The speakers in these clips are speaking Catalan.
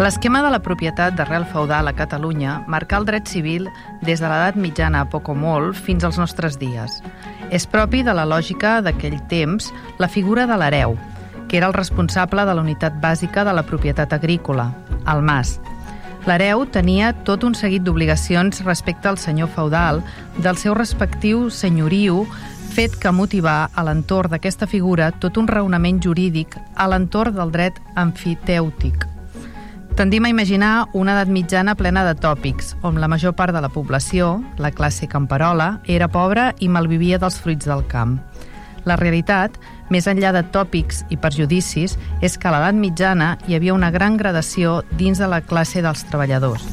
L'esquema de la propietat d'arrel feudal a Catalunya marca el dret civil des de l'edat mitjana a poc o molt fins als nostres dies. És propi de la lògica d'aquell temps la figura de l'hereu, que era el responsable de la unitat bàsica de la propietat agrícola, el mas. L'hereu tenia tot un seguit d'obligacions respecte al senyor feudal del seu respectiu senyoriu fet que motivà a l'entorn d'aquesta figura tot un raonament jurídic a l'entorn del dret amfitèutic, Tendim a imaginar una edat mitjana plena de tòpics, on la major part de la població, la classe camperola, era pobra i malvivia dels fruits del camp. La realitat, més enllà de tòpics i perjudicis, és que a l'edat mitjana hi havia una gran gradació dins de la classe dels treballadors.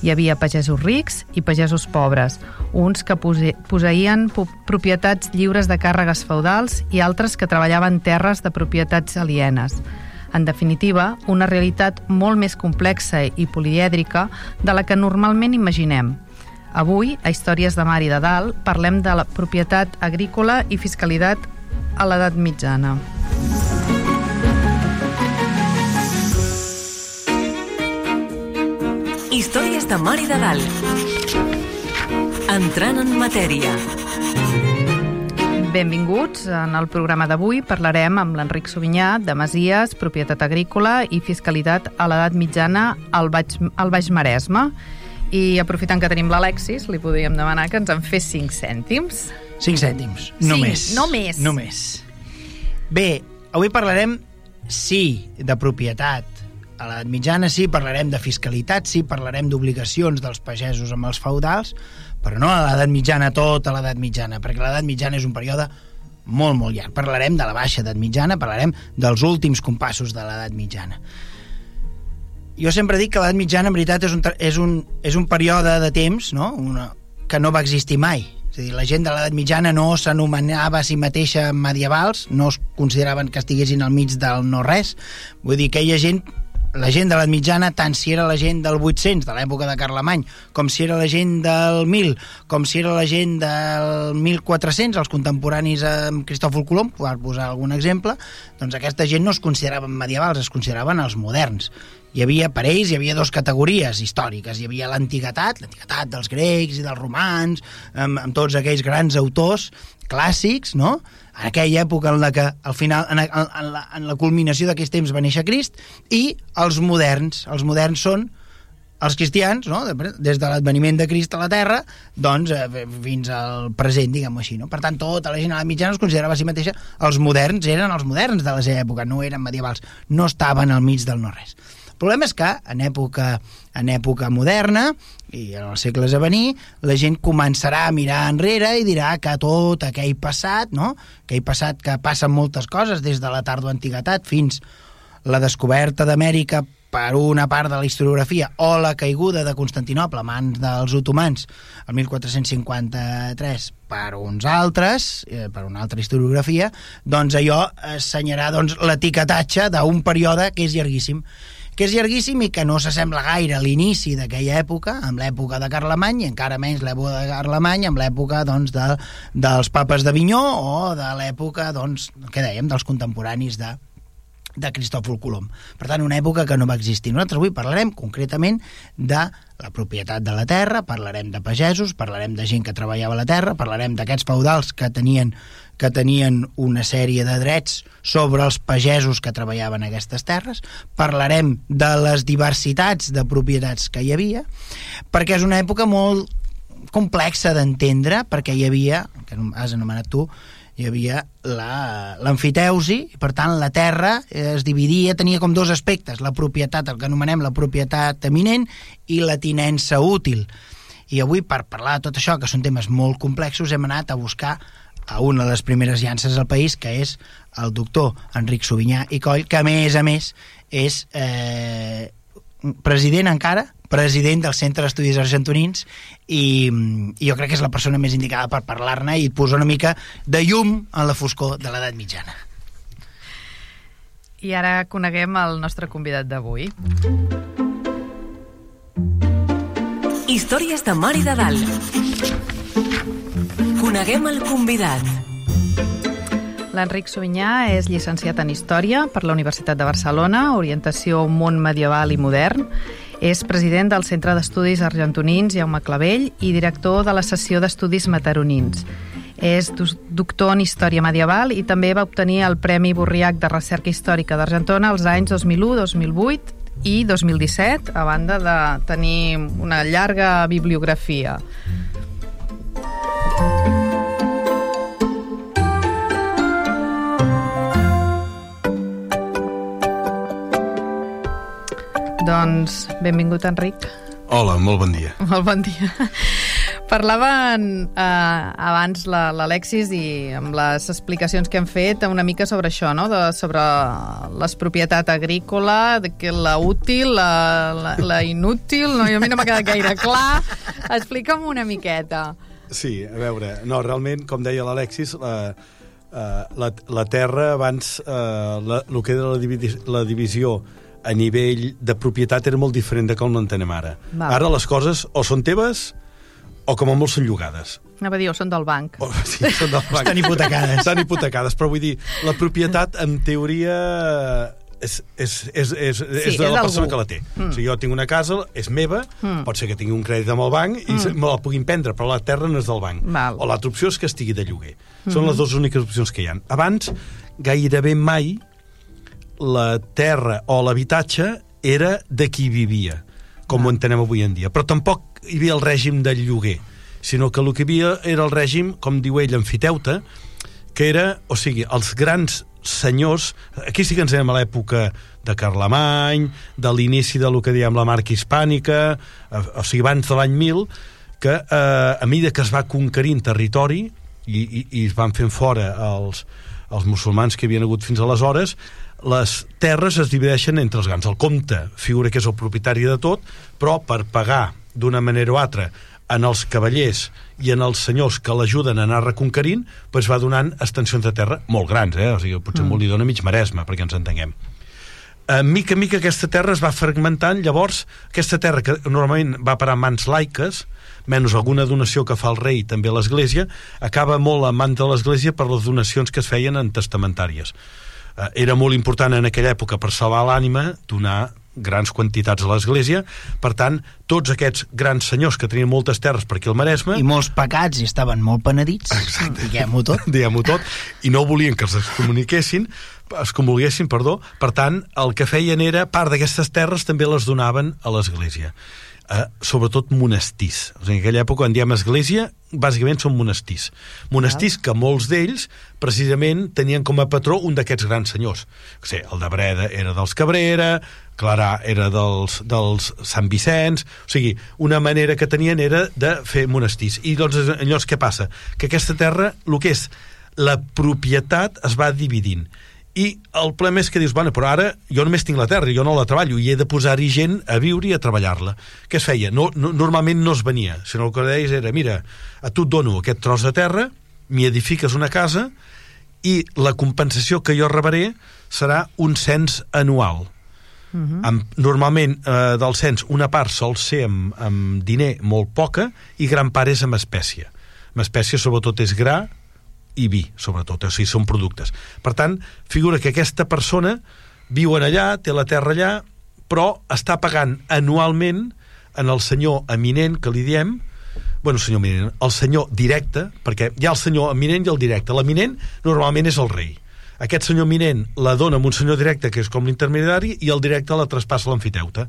Hi havia pagesos rics i pagesos pobres, uns que posseïen propietats lliures de càrregues feudals i altres que treballaven terres de propietats alienes. En definitiva, una realitat molt més complexa i polièdrica de la que normalment imaginem. Avui, a Històries de Mar i de Dalt, parlem de la propietat agrícola i fiscalitat a l'edat mitjana. Històries de Mar i de Dalt. Entrant en matèria. Benvinguts. En el programa d'avui parlarem amb l'Enric Sobinyà de Masies, propietat agrícola i fiscalitat a l'edat mitjana al Baix, al Baix Maresme. I aprofitant que tenim l'Alexis, li podríem demanar que ens en fes 5 cèntims. 5 cèntims, només. no més. Només. Bé, avui parlarem, sí, de propietat. A l'edat mitjana sí, parlarem de fiscalitat, sí, parlarem d'obligacions dels pagesos amb els feudals, però no a l'edat mitjana, tota l'edat mitjana, perquè l'edat mitjana és un període molt, molt llarg. Parlarem de la baixa edat mitjana, parlarem dels últims compassos de l'edat mitjana. Jo sempre dic que l'edat mitjana, en veritat, és un, és un, és un període de temps no? Una, que no va existir mai. És a dir, la gent de l'edat mitjana no s'anomenava a si mateixa medievals, no es consideraven que estiguessin al mig del no-res. Vull dir, aquella gent la gent de l'edat mitjana, tant si era la gent del 800, de l'època de Carlemany, com si era la gent del 1000, com si era la gent del 1400, els contemporanis amb Cristòfol Colom, per posar algun exemple, doncs aquesta gent no es consideraven medievals, es consideraven els moderns. Hi havia, per ells, hi havia dues categories històriques. Hi havia l'antiguitat, l'antiguitat dels grecs i dels romans, amb, amb tots aquells grans autors clàssics, no?, en aquella època en la que al final, en, en, en, la, en la culminació d'aquests temps va néixer Crist, i els moderns. Els moderns són els cristians, no? des de l'adveniment de Crist a la Terra, doncs eh, fins al present, diguem-ho així. No? Per tant, tota la gent a la mitjana es considerava a si mateixa els moderns, eren els moderns de la seva època, no eren medievals, no estaven al mig del no-res. El problema és que en època, en època moderna i en els segles a venir, la gent començarà a mirar enrere i dirà que tot aquell passat, no? aquell passat que passen moltes coses des de la tardoantiguitat fins la descoberta d'Amèrica per una part de la historiografia o la caiguda de Constantinople a mans dels otomans el 1453 per uns altres, eh, per una altra historiografia, doncs allò assenyarà doncs, l'etiquetatge d'un període que és llarguíssim que és llarguíssim i que no s'assembla gaire a l'inici d'aquella època, amb l'època de Carlemany, i encara menys l'època de Carlemany, amb l'època doncs, de, dels papes d'Avinyó o de l'època, doncs, que dèiem, dels contemporanis de, de Cristòfol Colom. Per tant, una època que no va existir. Nosaltres avui parlarem concretament de la propietat de la terra, parlarem de pagesos, parlarem de gent que treballava la terra, parlarem d'aquests feudals que tenien que tenien una sèrie de drets sobre els pagesos que treballaven aquestes terres, parlarem de les diversitats de propietats que hi havia, perquè és una època molt complexa d'entendre, perquè hi havia, que has anomenat tu, hi havia l'amfiteusi, la, per tant la terra es dividia, tenia com dos aspectes, la propietat, el que anomenem la propietat eminent, i la tinença útil. I avui, per parlar de tot això, que són temes molt complexos, hem anat a buscar a una de les primeres llances del país, que és el doctor Enric Sobinyà i Coll, que a més a més és, eh, president encara, president del Centre d'Estudis Argentonins i, i jo crec que és la persona més indicada per parlar-ne i posar una mica de llum en la foscor de l'edat mitjana. I ara coneguem el nostre convidat d'avui. Històries de Mar i de Dalt. Coneguem el convidat. L'Enric Subinyà és llicenciat en Història per la Universitat de Barcelona, orientació món medieval i modern. És president del Centre d'Estudis Argentonins Jaume Clavell i director de la sessió d'Estudis Mataronins. És doctor en Història Medieval i també va obtenir el Premi Borriac de Recerca Històrica d'Argentona els anys 2001, 2008 i 2017, a banda de tenir una llarga bibliografia. Doncs benvingut, Enric. Hola, molt bon dia. Molt bon dia. Parlaven eh, abans l'Alexis i amb les explicacions que hem fet una mica sobre això, no? de, sobre l'expropietat agrícola, de que la útil, la, la, la inútil, no? a mi no m'ha quedat gaire clar. Explica'm una miqueta. Sí, a veure, no, realment, com deia l'Alexis, la, uh, la, la terra abans, uh, la, el que era la, divisió, la divisió a nivell de propietat era molt diferent de com l'entenem ara. Val. Ara les coses o són teves o com a molt són llogades. Anava a dir, o són del banc. O, sí, són del banc. Estan hipotecades. Estan hipotecades, però vull dir, la propietat, en teoria, és, és, és, és, Sí, és de és la persona d'algú. que la té. Mm. O sigui, jo tinc una casa, és meva, Mm. pot ser que tingui un crèdit amb el banc i Mm. me la puguin prendre, però la terra no és del banc. Val. O l'altra opció és que estigui de lloguer. Mm-hmm. Són les dues úniques opcions que hi ha. Abans, gairebé mai la terra o l'habitatge era de qui vivia, com Ah. ho entenem avui en dia. Però tampoc hi havia el règim del lloguer, sinó que el que hi havia era el règim, com diu ell, enfiteuta, que era, o sigui, els grans senyors, aquí sí que ens anem a l'època de Carlemany, de l'inici de lo que diem la marca hispànica, eh, o sigui, abans de l'any 1000, que eh, a mesura que es va conquerint territori i, i, i es van fent fora els, els musulmans que havien hagut fins aleshores, les terres es divideixen entre els grans. El comte figura que és el propietari de tot, però per pagar d'una manera o altra en els cavallers i en els senyors que l'ajuden a anar reconquerint, doncs va donant extensions de terra molt grans, eh? o sigui, potser mm. molt li dona mig maresma, perquè ens entenguem. A mica en mica aquesta terra es va fragmentant, llavors aquesta terra que normalment va parar a mans laiques, menys alguna donació que fa el rei també l'Església, acaba molt a mans de l'Església per les donacions que es feien en testamentàries. Eh, era molt important en aquella època per salvar l'ànima donar grans quantitats a l'Església, per tant, tots aquests grans senyors que tenien moltes terres per aquí al Maresme I molts pecats i estaven molt penedits, diguem-ho tot. diguem-ho tot, i no volien que els excomuniquessin, es comulguessin, perdó, per tant, el que feien era, part d'aquestes terres també les donaven a l'Església. Eh, sobretot monestirs. O sigui, en aquella època, quan diem església, bàsicament són monestirs. Monestirs que molts d'ells, precisament, tenien com a patró un d'aquests grans senyors. O sigui, el de Breda era dels Cabrera, Clarà era dels, dels Sant Vicenç, o sigui, una manera que tenien era de fer monestirs. I doncs, llavors, què passa? Que aquesta terra, el que és la propietat es va dividint i el problema és que dius, bueno, però ara jo només tinc la terra, jo no la treballo i he de posar-hi gent a viure i a treballar-la què es feia? No, no, normalment no es venia sinó el que deies era, mira, a tu et dono aquest tros de terra, m'hi edifiques una casa i la compensació que jo rebré serà un cens anual Uh -huh. amb, normalment eh, del cens una part sol ser amb, amb diner molt poca i gran part és amb espècie amb espècie sobretot és gra i vi, sobretot, o sigui, són productes. Per tant, figura que aquesta persona viu en allà, té la terra allà, però està pagant anualment en el senyor eminent, que li diem, bueno, senyor eminent, el senyor directe, perquè hi ha el senyor eminent i el directe. L'eminent normalment és el rei. Aquest senyor eminent la dona amb un senyor directe, que és com l'intermediari, i el directe la traspassa a l'amfiteuta.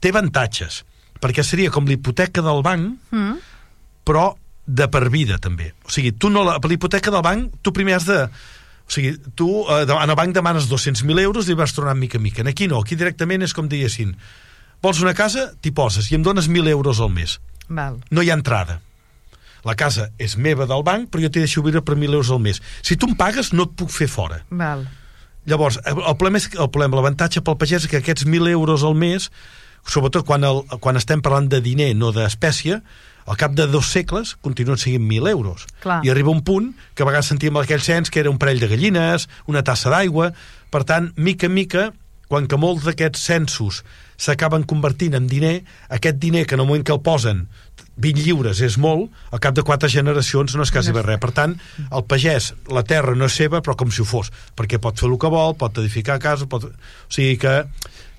Té avantatges, perquè seria com l'hipoteca del banc, Mm. però de per vida també. O sigui, tu no la, per l'hipoteca del banc, tu primer has de... O sigui, tu eh, en el banc demanes 200.000 euros i vas tornant mica en mica. Aquí no, aquí directament és com diguessin vols una casa, t'hi poses i em dones 1.000 euros al mes. Val. No hi ha entrada. La casa és meva del banc, però jo t'hi deixo viure per 1.000 euros al mes. Si tu em pagues, no et puc fer fora. Val. Llavors, el problema és el problema, l'avantatge pel pagès és que aquests 1.000 euros al mes, sobretot quan, el, quan estem parlant de diner, no d'espècie, al cap de dos segles continuen sent 1.000 euros. Clar. I arriba un punt que a vegades sentíem aquell cens que era un parell de gallines, una tassa d'aigua... Per tant, mica en mica, quan que molts d'aquests censos s'acaben convertint en diner, aquest diner que en el moment que el posen 20 lliures és molt, al cap de quatre generacions no és quasi bé res. Per tant, el pagès, la terra no és seva, però com si ho fos, perquè pot fer el que vol, pot edificar casa, pot... O sigui que,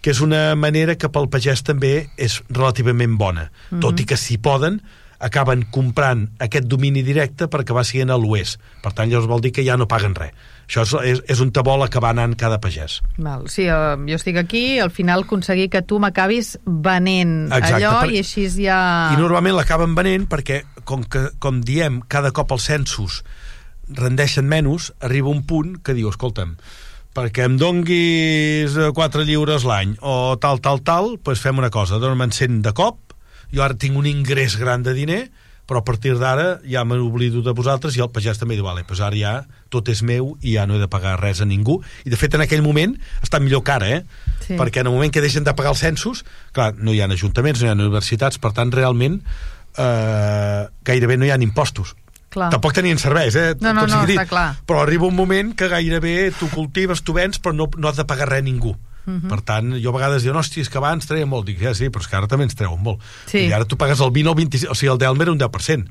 que és una manera que pel pagès també és relativament bona, mm -hmm. tot i que si poden acaben comprant aquest domini directe per acabar sent a l'oest. Per tant, llavors vol dir que ja no paguen res. Això és, és, és un tabol que va anant cada pagès. Val, sí, uh, jo estic aquí, al final aconseguir que tu m'acabis venent Exacte, allò per- i així ja... I normalment l'acaben venent perquè, com, que, com diem, cada cop els censos rendeixen menys, arriba un punt que diu, escolta'm, perquè em donguis eh, 4 lliures l'any o tal, tal, tal, doncs fem una cosa, dona'm 100 de cop, jo ara tinc un ingrés gran de diner, però a partir d'ara ja me n'oblido de vosaltres i el pagès també diu, vale, doncs ara ja tot és meu i ja no he de pagar res a ningú i de fet en aquell moment està millor que ara, eh? Sí. perquè en el moment que deixen de pagar els censos clar, no hi ha ajuntaments, no hi ha universitats per tant realment eh, gairebé no hi ha impostos Clar. Tampoc tenien serveis, eh? No, no, no, dit. està clar. Però arriba un moment que gairebé tu cultives, tu vens, però no, no has de pagar res a ningú. Uh Mhm. -huh. Per tant, jo a vegades diuen, hòstia, és que abans treia molt. Dic, ja, sí, però és que ara també ens treuen molt. Sí. I ara tu pagues el 20 o el 25, o sigui, el Delmer un 10%.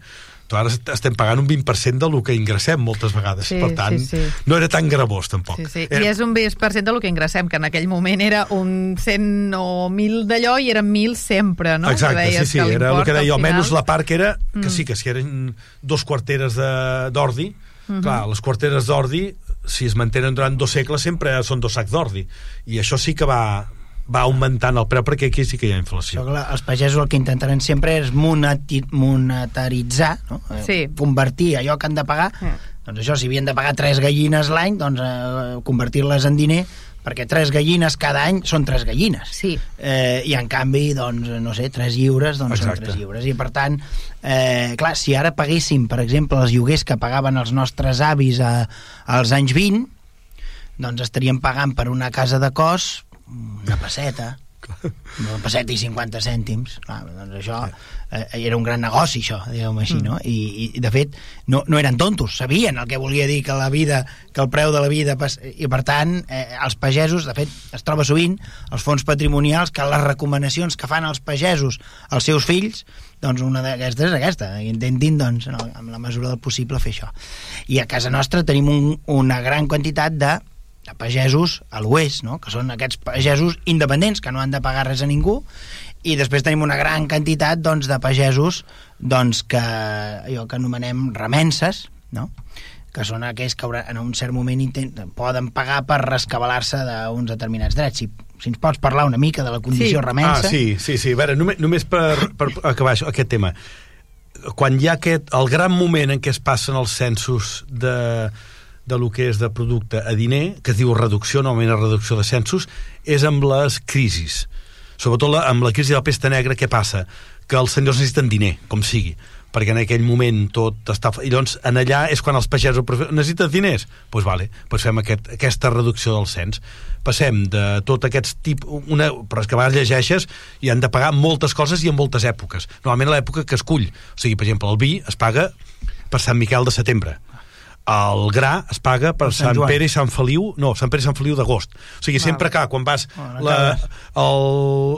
Est- estem pagant un 20% del que ingressem moltes vegades. Sí, per tant, sí, sí. no era tan gravós, tampoc. Sí, sí. Era- I és un 20% del que ingressem, que en aquell moment era un 100 o 1.000 d'allò i eren 1.000 sempre, no? Exacte, sí, sí, era el que deia, almenys final- la part que era, que Mm. sí, que si eren dos quarteres de- d'ordi, Mhm. clar, les quarteres d'ordi, si es mantenen durant dos segles, sempre són dos sacs d'ordi, i això sí que va, va augmentant el preu, perquè aquí sí que hi ha inflació. Això, clar, els pagesos el que intentaran sempre és monetaritzar, no? Eh, Sí. convertir allò que han de pagar. Mm. Doncs això, si havien de pagar tres gallines l'any, doncs eh, convertir-les en diner, perquè tres gallines cada any són tres gallines. Sí. Eh, I en canvi, doncs, no sé, tres lliures, doncs Exacte. són tres lliures. I per tant, eh, clar, si ara paguéssim, per exemple, els lloguers que pagaven els nostres avis a, als anys 20, doncs estaríem pagant per una casa de cos una passeta, una passeta i 50 cèntims. Clar, doncs això eh, era un gran negoci, això, diguem així, no? I, i de fet, no, no eren tontos, sabien el que volia dir que la vida, que el preu de la vida... I, per tant, eh, els pagesos, de fet, es troba sovint els fons patrimonials que les recomanacions que fan els pagesos als seus fills doncs una d'aquestes és aquesta, que intentin doncs, no, amb la mesura del possible fer això i a casa nostra tenim un, una gran quantitat de de pagesos a l'oest, no? que són aquests pagesos independents que no han de pagar res a ningú i després tenim una gran quantitat doncs, de pagesos doncs, que allò que anomenem remenses no? que són aquells que en un cert moment intent, poden pagar per rescabalar-se d'uns determinats drets si, si ens pots parlar una mica de la condició Sí. remensa Ah, sí, sí, sí. A veure, només, només per, per acabar això, aquest tema. Quan hi ha aquest, el gran moment en què es passen els censos de, de lo que és de producte a diner, que es diu reducció, normalment és reducció de censos, és amb les crisis. Sobretot la, amb la crisi de la pesta negra, què passa? Que els senyors necessiten diner, com sigui perquè en aquell moment tot està... I llavors, en allà és quan els pagesos necessites diners? Doncs pues vale, pues fem aquest, aquesta reducció del cens. Passem de tot aquests tip... Una, però és que a vegades llegeixes i han de pagar moltes coses i en moltes èpoques. Normalment l'època que es cull. O sigui, per exemple, el vi es paga per Sant Miquel de setembre. El gra es paga per Sant Sant. Pere i Sant Feliu, no, Sant Pere i Sant Feliu d'agost. O sigui, sempre que quan vas Ah, la, el,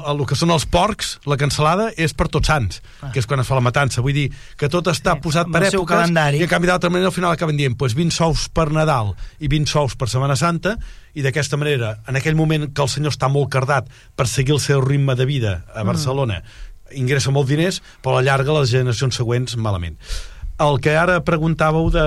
el, el que són els porcs, la cansalada és per tots sants, que és quan es fa la matança. Vull dir que tot està Sí, posat per èpoques calendari. i a canvi d'altra manera al final acaben dient pues, 20 sous per Nadal i 20 sous per Setmana Santa i d'aquesta manera, en aquell moment que el senyor està molt cardat per seguir el seu ritme de vida a Barcelona, ingressa molts diners, però a la llarga les generacions següents malament. El que ara preguntàveu de,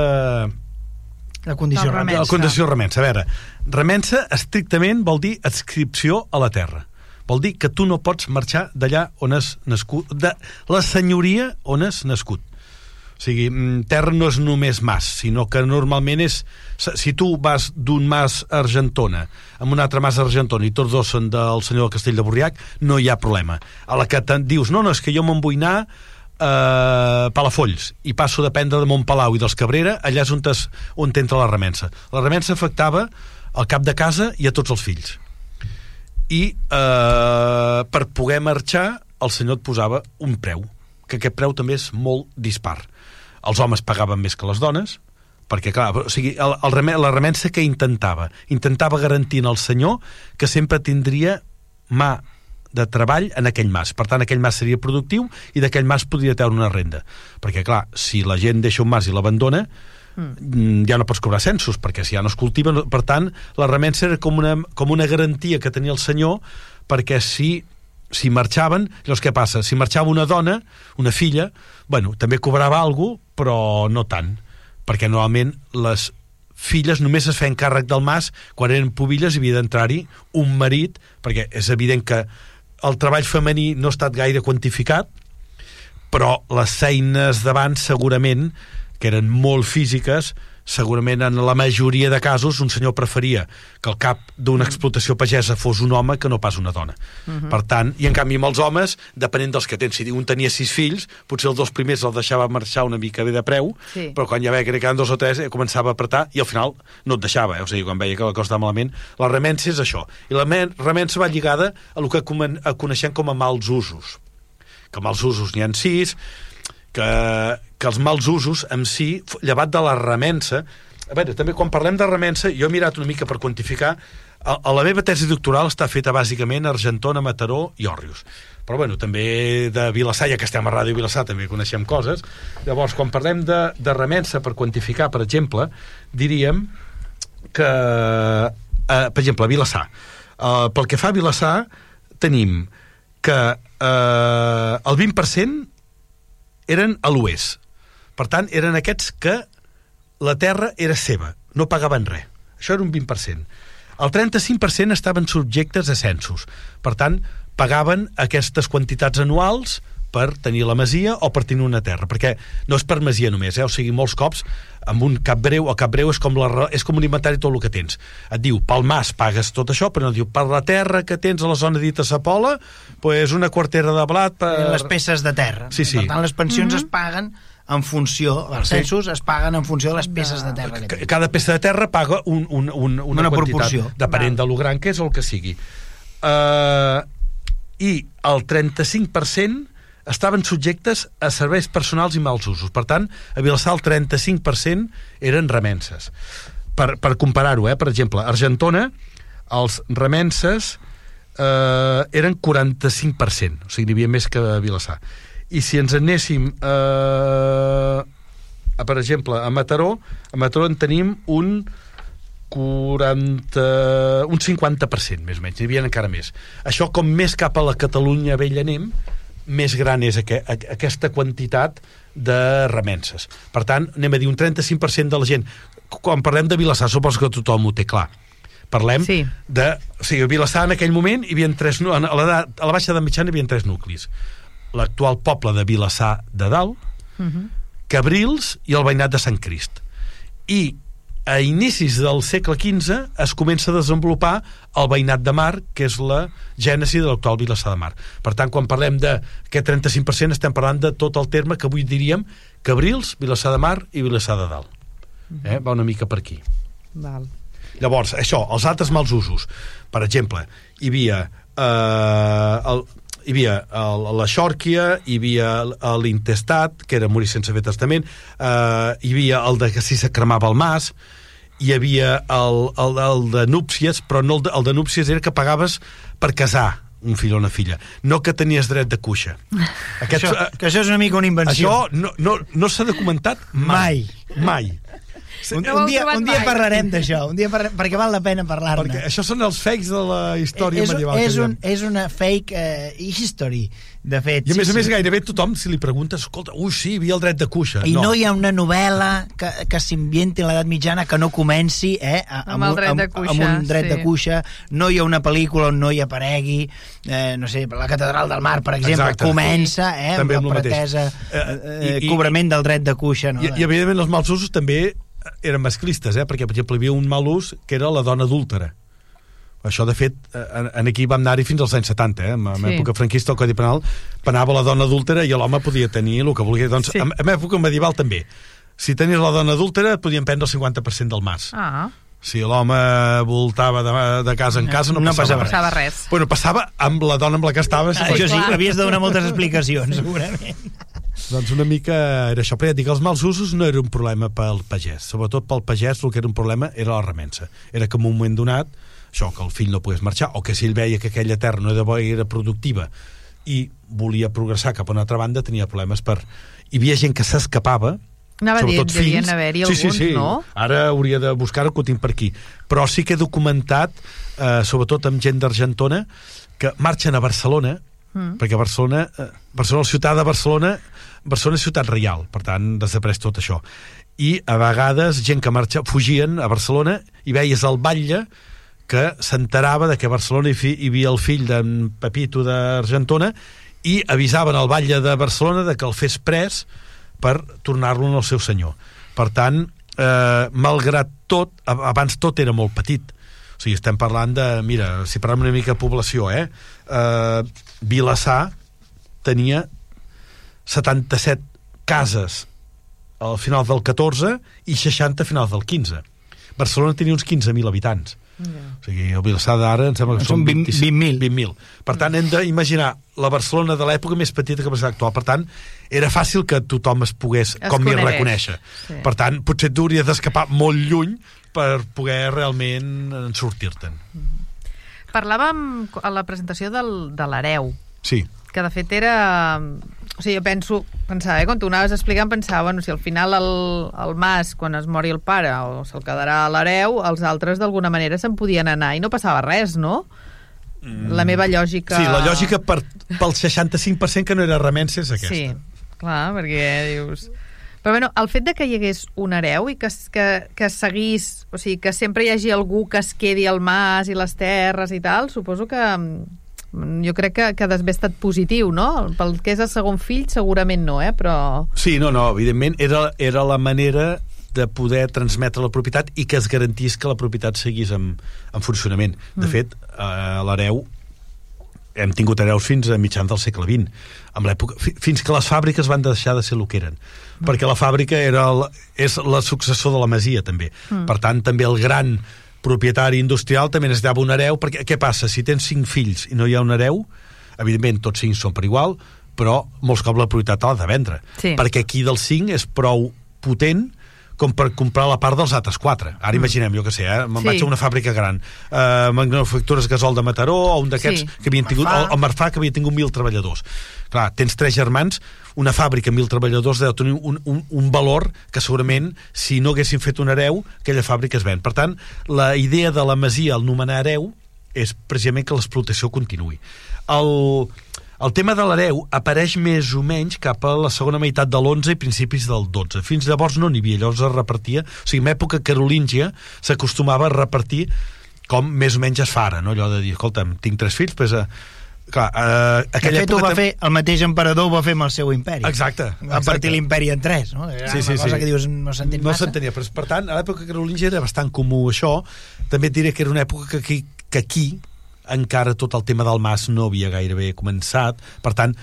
la condició Del remensa. la condició remensa. A veure, remensa estrictament vol dir adscripció a la terra. Vol dir que tu no pots marxar d'allà on has nascut, de la senyoria on has nascut. O sigui, mm, terra no és només mas, sinó que normalment és... Si tu vas d'un mas a Argentona amb un altre mas a Argentona i tots dos són del senyor del Castell de Borriac, no hi ha problema. A la que dius, no, no, és que jo me'n vull anar a Palafolls i passo a dependre de Montpalau i dels Cabrera, allà és on, es, on entra la remensa. La remensa afectava al cap de casa i a tots els fills. I eh, per poder marxar, el senyor et posava un preu, que aquest preu també és molt dispar. Els homes pagaven més que les dones, perquè, clar, o sigui, el, el, reme- la remensa que intentava? Intentava garantir al senyor que sempre tindria mà de treball en aquell mas. Per tant, aquell mas seria productiu i d'aquell mas podria treure una renda. Perquè, clar, si la gent deixa un mas i l'abandona, mm. ja no pots cobrar censos, perquè si ja no es cultiva... no- Per tant, la remensa era com una, com una garantia que tenia el senyor perquè si si marxaven, llavors què passa? Si marxava una dona, una filla, bueno, també cobrava alguna cosa, però no tant, perquè normalment les filles només es feien càrrec del mas quan eren pubilles havia d'entrar-hi un marit, perquè és evident que el treball femení no ha estat gaire quantificat, però les feines d'abans segurament, que eren molt físiques, segurament en la majoria de casos un senyor preferia que el cap d'una explotació pagesa fos un home que no pas una dona. Uh -huh. Per tant, i en canvi amb els homes, depenent dels que tens, si un tenia sis fills, potser els dos primers els deixava marxar una mica bé de preu, Sí. però quan ja veia que eren dos o tres eh, començava a apretar i al final no et deixava, eh? o sigui, quan veia que la cosa estava malament. La remensa és això. I la men- remensa va lligada a el que coneixem com a mals usos que mals usos n'hi ha sis, que, que els mals usos en si, llevat de la remensa, a veure, també quan parlem de remensa, jo he mirat una mica per quantificar, a, a la meva tesi doctoral està feta bàsicament a Argentona, Mataró i Òrrius. Però bueno, també de Vilassar, ja que estem a Ràdio Vilassar, també coneixem coses. Llavors, quan parlem de, de remensa per quantificar, per exemple, diríem que, eh, per exemple, a Vilassar, eh, pel que fa a Vilassar, tenim que eh, el 20% eren a l'oest. Per tant, eren aquests que la terra era seva, no pagaven res. Això era un 20%. El 35% estaven subjectes a censos. Per tant, pagaven aquestes quantitats anuals per tenir la masia o per tenir una terra, perquè no és per masia només, eh? o sigui, molts cops amb un cap breu, el cap breu és com, la, és com un inventari tot el que tens. Et diu, pel mas pagues tot això, però no et diu, per la terra que tens a la zona dita Sapola, pues una quartera de blat... Per... les peces de terra. Sí, sí. Per tant, les pensions es paguen en funció, els Sí. censos es paguen en funció de les peces de terra. que cada peça de terra paga un, un, un, una, Una quantitat, proporció. depenent de lo gran que és o el que sigui. Uh, I el 35% estaven subjectes a serveis personals i mals usos. Per tant, a Vilassar el 35% eren remenses. Per, per comparar-ho, eh? per exemple, a Argentona, els remenses eh, eren 45%, o sigui, n'hi havia més que a Vilassar. I si ens anéssim eh, a, per exemple, a Mataró, a Mataró en tenim un 40, un 50%, més o menys, n'hi havia encara més. Això, com més cap a la Catalunya vella anem, més gran és aqu aqu aquesta quantitat de remenses. Per tant, anem a dir un 35% de la gent... Quan parlem de Vilassar, suposo que tothom ho té clar. Parlem Sí. de... O sigui, a Vilassar en aquell moment hi havia tres... A la, a la baixa de mitjana hi havia tres nuclis. L'actual poble de Vilassar de Dalt, Cabrils i el veïnat de Sant Crist. I a inicis del segle XV es comença a desenvolupar el veïnat de Mar, que és la gènesi de l'actual Vilassar de Mar. Per tant, quan parlem d'aquest 35%, estem parlant de tot el terme que avui diríem Cabrils, Vilassar de Mar i Vilassar de Dalt. Eh? Va una mica per aquí. Val. Llavors, això, els altres mals usos. Per exemple, hi havia eh, el, hi havia el, la xòrquia, hi havia l'intestat, que era morir sense fer testament, eh, hi havia el de que si se cremava el mas, hi havia el, el, el de núpcies, però no el de, el de núpcies era que pagaves per casar un fill o una filla, no que tenies dret de cuixa. Aquest, Això, que això és una mica una invenció. això no, no, no s'ha documentat mai. Mai. Un, No un, dia, un dia mai. parlarem d'això, un dia parlarem, perquè val la pena parlar-ne. Perquè això són els fakes de la història és, medieval. és, un, és una fake eh, history, de fet. I a més sí, a més sí. gairebé tothom, si li preguntes, escolta, ui, sí, hi havia el dret de cuixa. I no. no hi ha una novel·la que, que s'inventi en l'edat mitjana que no comenci eh, a- Amb el de amb, cuixa, amb un dret sí. de cuixa. No hi ha una pel·lícula on no hi aparegui, eh, no sé, la Catedral del Mar, per exemple, Exacte. comença eh, També amb amb la pretesa Eh, eh, i- i- cobrament del dret de cuixa. No? I, I, evidentment, els mals usos també eren masclistes, eh? perquè, per exemple, hi havia un mal ús que era la dona adúltera. Això, de fet, eh, en, aquí vam anar-hi fins als anys 70, eh? en, en Sí. època franquista el Codi Penal penava la dona adúltera i l'home podia tenir el que volia. Doncs, Sí. en, en època medieval també. Si tenies la dona adúltera et podien prendre el 50% del mas. Ah, Si l'home voltava de, de casa en casa, no, No passava, passava Passava res. Bueno, passava amb la dona amb la que estaves. Ah, això sí, clar. havies de donar moltes explicacions, segurament. Doncs una mica era això. Però ja dic, els mals usos no era un problema pel pagès. Sobretot pel pagès el que era un problema era la remensa. Era que en un moment donat, això, que el fill no pogués marxar, o que si ell veia que aquella terra no era, bo- era productiva i volia progressar cap a una altra banda, tenia problemes per... Hi havia gent que s'escapava, Anava sobretot devien fills. haver-hi sí, sí, alguns, sí. no? Ara hauria de buscar-ho, que ho tinc per aquí. Però sí que he documentat, eh, sobretot amb gent d'Argentona, que marxen a Barcelona, mm. perquè Barcelona, eh, Barcelona, la ciutat de Barcelona, Barcelona és ciutat reial, per tant, desapareix tot això. I a vegades gent que marxa, fugien a Barcelona i veies el batlle que s'enterava de que a Barcelona hi, hi havia el fill d'en Pepito d'Argentona i avisaven al batlle de Barcelona de que el fes pres per tornar-lo al seu senyor. Per tant, eh, malgrat tot, abans tot era molt petit. O sigui, estem parlant de, mira, si parlem una mica de població, eh? eh Vilassar tenia 77 cases al final del 14 i 60 a final del 15. Barcelona tenia uns 15.000 habitants. O sigui, el Vilassar d'ara em sembla que Són són 20 20 20.000. 20.000. Per tant, hem d'imaginar la Barcelona de l'època més petita que la Barcelona actual. Per tant, era fàcil que tothom es pogués, Es com conegués. reconèixer. Sí. Per tant, potser tu hauries d'escapar molt lluny per poder realment en sortir-te'n. Parlàvem a la presentació del, de l'hereu, Sí. Que de fet era... O sigui, jo penso, pensava, eh, quan tu anaves explicant, pensava, bueno, si al final el, el mas, quan es mori el pare, o se'l quedarà a l'hereu, els altres d'alguna manera se'n podien anar i no passava res, no? La meva lògica... Sí, la lògica per, pel 65% que no era remensa és aquesta. Sí, clar, perquè dius... Però bueno, el fet de que hi hagués un hereu i que, que, que seguís, o sigui, que sempre hi hagi algú que es quedi al mas i les terres i tal, suposo que mm, jo crec que, que ha d'haver estat positiu, no? Pel que és el segon fill, segurament no, eh? Però... Sí, no, no, evidentment era, era la manera de poder transmetre la propietat i que es garantís que la propietat seguís en, en funcionament. De Mm. fet, a l'hereu hem tingut hereus fins a mitjans del segle XX, amb l'època, fi- fins que les fàbriques van deixar de ser el que eren. Mm. Perquè la fàbrica era el, és la successor de la masia, també. Mm. Per tant, també el gran propietari industrial també necessitava un hereu, perquè què passa? Si tens cinc fills i no hi ha un hereu, evidentment tots cinc són per igual, però molts cops la propietat l'ha de vendre. Sí. Perquè aquí dels cinc és prou potent com per comprar la part dels altres quatre. Ara imaginem, jo que sé, eh? me'n Sí. vaig a una fàbrica gran, eh, manufactures gasol de Mataró, o un d'aquests Sí. que havien tingut, Marfà. o, o Marfà, que havia tingut mil treballadors. Clar, tens tres germans, una fàbrica amb mil treballadors deu tenir un, un, un valor que segurament, si no haguessin fet un hereu, aquella fàbrica es ven. Per tant, la idea de la masia, el nomenar hereu, és precisament que l'explotació continuï. El, el tema de l'hereu apareix més o menys cap a la segona meitat de l'11 i principis del 12. Fins llavors no n'hi havia, llavors es repartia... O sigui, en època carolíngia s'acostumava a repartir com més o menys es fa ara, no? allò de dir, escolta'm, tinc tres fills, doncs... Eh, clar, eh, De aquella fet, ho època... va tam- fer, el mateix emperador ho va fer amb el seu imperi. Exacte, Va partir l'imperi en tres, no? Era Sí, sí, una cosa sí. que dius, no s'entén no massa. s'entenia, però per tant, a l'època carolíngia era bastant comú això. També et diré que era una època que aquí, que aquí encara tot el tema del mas no havia gairebé començat. Per tant,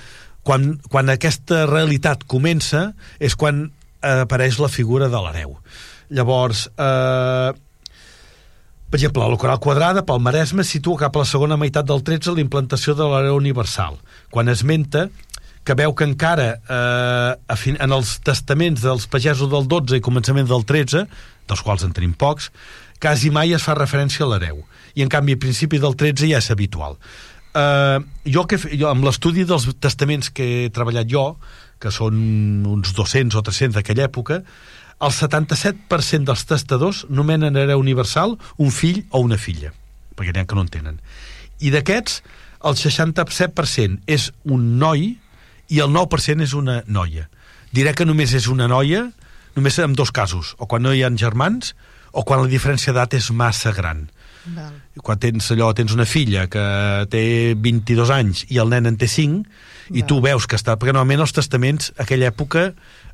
quan, quan aquesta realitat comença és quan eh, apareix la figura de l'hereu. Llavors, eh, per exemple, la Coral Quadrada, pel Maresme, situa cap a la segona meitat del 13 la implantació de l'hereu universal, quan esmenta que veu que encara eh, en els testaments dels pagesos del 12 i començament del 13, dels quals en tenim pocs, quasi mai es fa referència a l'hereu. I en canvi, a principi del 13 ja és habitual. Eh, jo, que, jo, amb l'estudi dels testaments que he treballat jo, que són uns 200 o 300 d'aquella època, el 77% dels testadors nomenen hereu universal un fill o una filla, perquè n'hi ha que no en tenen. I d'aquests, el 67% és un noi i el 9% és una noia. Diré que només és una noia, només en dos casos, o quan no hi ha germans, o quan la diferència d'edat és massa gran. Val. Quan tens allò, tens una filla que té 22 anys i el nen en té 5, i tu veus que està... Perquè normalment els testaments, a aquella època,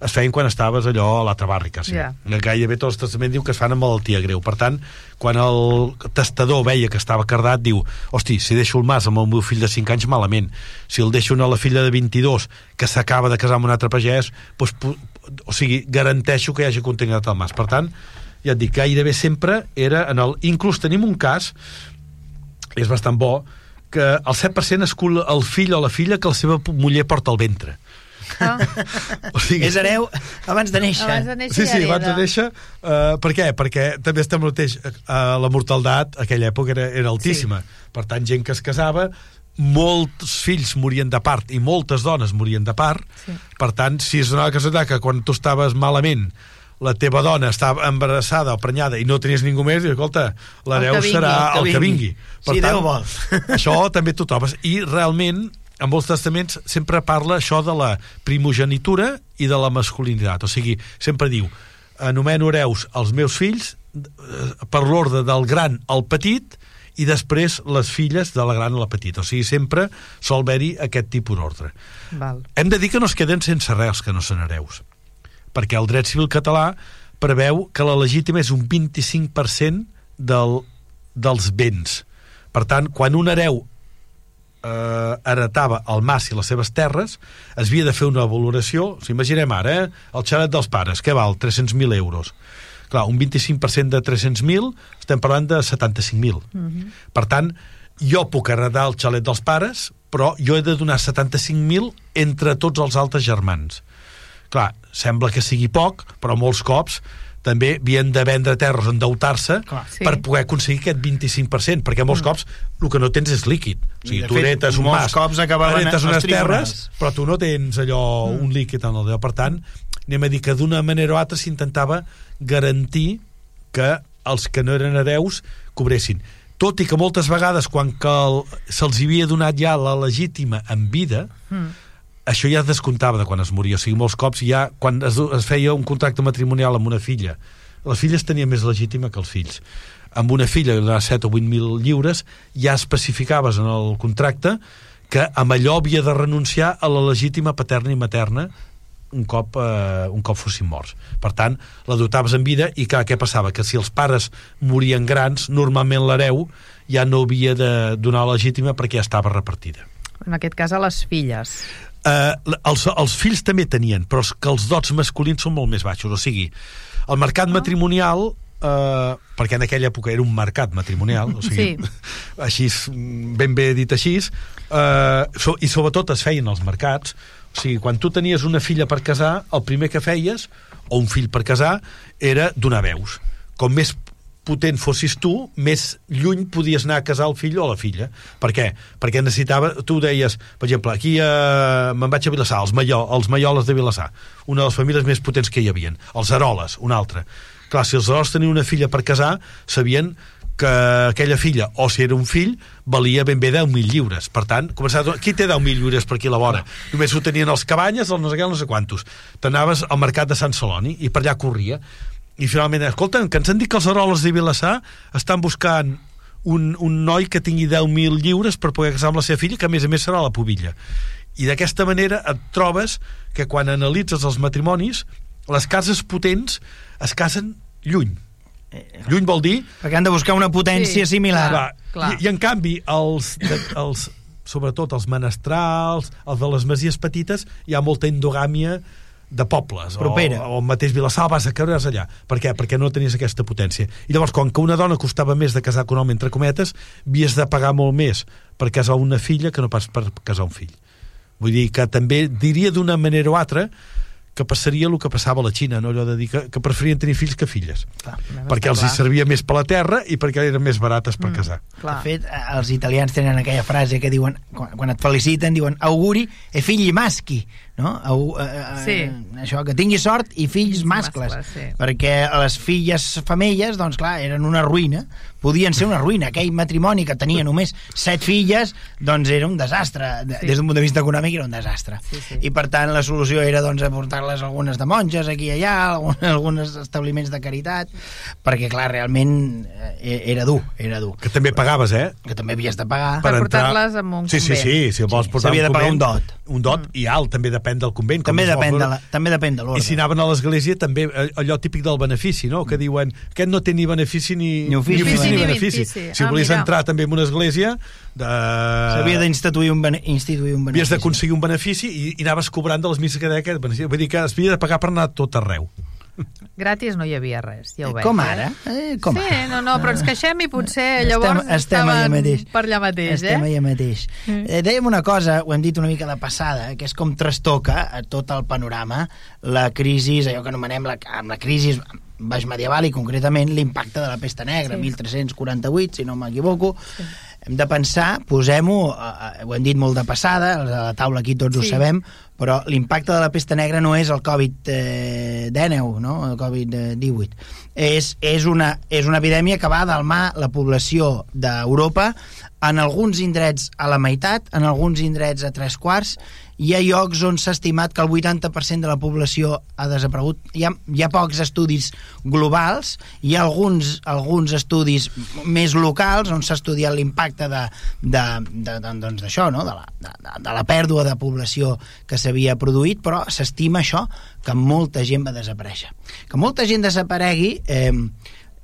es feien quan estaves allò a l'altra barri, quasi. Ja. Gairebé tots els testaments diu que es fan amb malaltia greu. Per tant, quan el testador veia que estava cardat, diu, hosti, si deixo el mas amb el meu fill de 5 anys, malament. Si el deixo a la filla de 22, que s'acaba de casar amb un altre pagès, doncs, o sigui, garanteixo que hi hagi continuïtat al mas. Per tant, ja et dic, gairebé sempre era en el... Inclús tenim un cas, és bastant bo, que el 7% escull el fill o la filla que la seva muller porta al ventre. Ah, O sigui, És hereu abans de néixer. abans de néixer Sí, sí, ja abans de néixer. Uh, per què? Perquè també estem mateix. Uh, la mortaldat, a aquella època, era, era altíssima. Sí. Per tant, gent que es casava, molts fills morien de part i moltes dones morien de part. Sí. Per tant, si es donava casualitat que quan tu estaves malament la teva dona estava embarassada o prenyada i no tenies ningú més, i escolta, l'hereu El que vingui, serà el que el que vingui. vingui. Si Déu vol. això també t'ho trobes. I realment, en molts testaments sempre parla això de la primogenitura i de la masculinitat. O sigui, sempre diu, anomeno hereus els meus fills eh, per l'ordre del gran al petit i després les filles de la gran a la petita. O sigui, sempre sol haver-hi aquest tipus d'ordre. Hem de dir que no es queden sense res que no són hereus, perquè el dret civil català preveu que la legítima és un 25% del, dels béns. Per tant, quan un hereu eh, heretava el mas i les seves terres, es havia de fer una valoració, o sigui, imaginem ara, eh, el xalet dels pares, què val? 300.000 euros. Clar, un 25% de 300.000, estem parlant de 75.000. Mm -hmm. Per tant, jo puc heredar el xalet dels pares, però jo he de donar 75.000 entre tots els altres germans. Clar, sembla que sigui poc, però molts cops també havien de vendre terres, endeutar-se. Sí. per poder aconseguir aquest 25%, perquè molts cops el que no tens és líquid. O sigui, de tu heretes un mas, cops als unes terres, però tu no tens allò, un líquid en el deu. Per tant, anem a dir que d'una manera o altra s'intentava garantir que els que no eren hereus cobressin. Tot i que moltes vegades, quan se'ls havia donat ja la legítima en vida, Mm. Això ja es descomptava de quan es moria. O sigui, molts cops ja, quan es, es feia un contracte matrimonial amb una filla, les filles tenien més legítima que els fills. Amb una filla de 7 o 8.000 lliures ja especificaves en el contracte que amb allò havia de renunciar a la legítima paterna i materna un cop, eh, un cop fossin morts. Per tant, la dotaves en vida i clar, què passava? Que si els pares morien grans, normalment l'hereu ja no havia de donar la legítima perquè ja estava repartida. En aquest cas, a les filles. Uh, els, els fills també tenien, però és que els dots masculins són molt més baixos. O sigui, el mercat matrimonial, uh, perquè en aquella època era un mercat matrimonial, o sigui, Sí. així, ben bé dit així, uh, so, i sobretot es feien els mercats, o sigui, quan tu tenies una filla per casar, el primer que feies, o un fill per casar, era donar veus. Com més potent fossis tu, més lluny podies anar a casar el fill o la filla. Per què? Perquè necessitava... Tu deies, per exemple, aquí eh, me'n vaig a Vilassar, els, Malló, els Malloles de Vilassar, una de les famílies més potents que hi havien. Els Aroles, una altra. Clar, si els Aroles tenien una filla per casar, sabien que aquella filla, o si era un fill, valia ben bé 10.000 lliures. Per tant, començava a... qui té 10.000 lliures per aquí a la vora? Només ho tenien els cabanyes, els no sé què, no sé quantos. T'anaves al mercat de Sant Celoni i per allà corria. I finalment, escolta, que ens han dit que els Aroles de Vilassar estan buscant un, un noi que tingui 10.000 lliures per poder casar amb la seva filla, que a més a més serà la pubilla. I d'aquesta manera et trobes que quan analitzes els matrimonis, les cases potents es casen lluny. Lluny vol dir Perquè han de buscar una potència Sí, similar. clar. Clar, I, I en canvi, els, de, els, sobretot els menestrals, els de les masies petites, hi ha molta endogàmia de pobles. Propera. O, o el mateix Vilassar vas a creure's allà. Per què? Perquè no tenies aquesta potència. I llavors, com que una dona costava més de casar que un home, entre cometes, havies de pagar molt més per casar una filla que no pas per casar un fill. Vull dir que també diria d'una manera o altra que passaria el que passava a la Xina, no? allò de dir que, que preferien tenir fills que filles. Clar. perquè els hi clar. servia més per la terra i perquè eren més barates per casar. Clar. De fet, eh, els italians tenen aquella frase que diuen, quan, quan et feliciten, diuen auguri e figli maschi, no? Au, eh, eh, Sí. Això, que tingui sort i fills Fills mascles. mascles, sí. Perquè les filles femelles, doncs clar, eren una ruïna, podien ser una ruïna. Aquell matrimoni que tenia només set filles, doncs era un desastre. De- Sí. Des d'un punt de vista econòmic era un desastre. Sí, sí. I per tant la solució era doncs aportar-les algunes de monges aquí i allà, algun- alguns establiments de caritat, perquè clar, realment eh, era dur, era dur Que també pagaves, eh? que també havies de pagar. Per portar-les a un sí, sí, convent. sí, si vols Sí, portar s'havia de pagar convent, un dot. Un dot i alt, també depèn del convent. com També es depèn, de la, també depèn de I l'ordre. si anaven a l'església, també eh, allò típic del benefici, no? Que diuen, aquest no té ni benefici ni, Ni ofici, ni, ni benefici. benefici. Si Ah, volies mira. entrar també en una església, de... S'havia d'instituir un, bene, instituir un havies benefici. d'aconseguir un benefici i, i anaves cobrant de les misses que deia aquest benefici. Vull dir que has havia de pagar per anar tot arreu. Gratis no hi havia res, ja ho Eh, veig. com eh? ara? Eh, com sí, ara? no, no, però ens queixem i potser Estem- llavors estem allà estaven mateix. per allà mateix, Estem eh? allà mateix. Eh, dèiem una cosa, ho hem dit una mica de passada, que és com trastoca a tot el panorama la crisi, allò que anomenem la, amb la crisi baix medieval i concretament l'impacte de la pesta negra, Sí. 1348, si no m'equivoco. Hem de pensar, posem-ho, eh, eh, ho hem dit molt de passada, a la taula aquí tots ho Sí. sabem, però l'impacte de la pesta negra no és el Covid-19, no? el Covid-18. És, és, una, és una epidèmia que va dalmar la població d'Europa en alguns indrets a la meitat, en alguns indrets a tres quarts, hi ha llocs on s'ha estimat que el 80% de la població ha desaparegut. Hi ha, hi ha pocs estudis globals, hi ha alguns, alguns estudis més locals on s'ha estudiat l'impacte de, de, de, de, doncs d'això, no? de, la, de, de, la pèrdua de població que s'havia produït, però s'estima això, que molta gent va desaparèixer. Que molta gent desaparegui eh,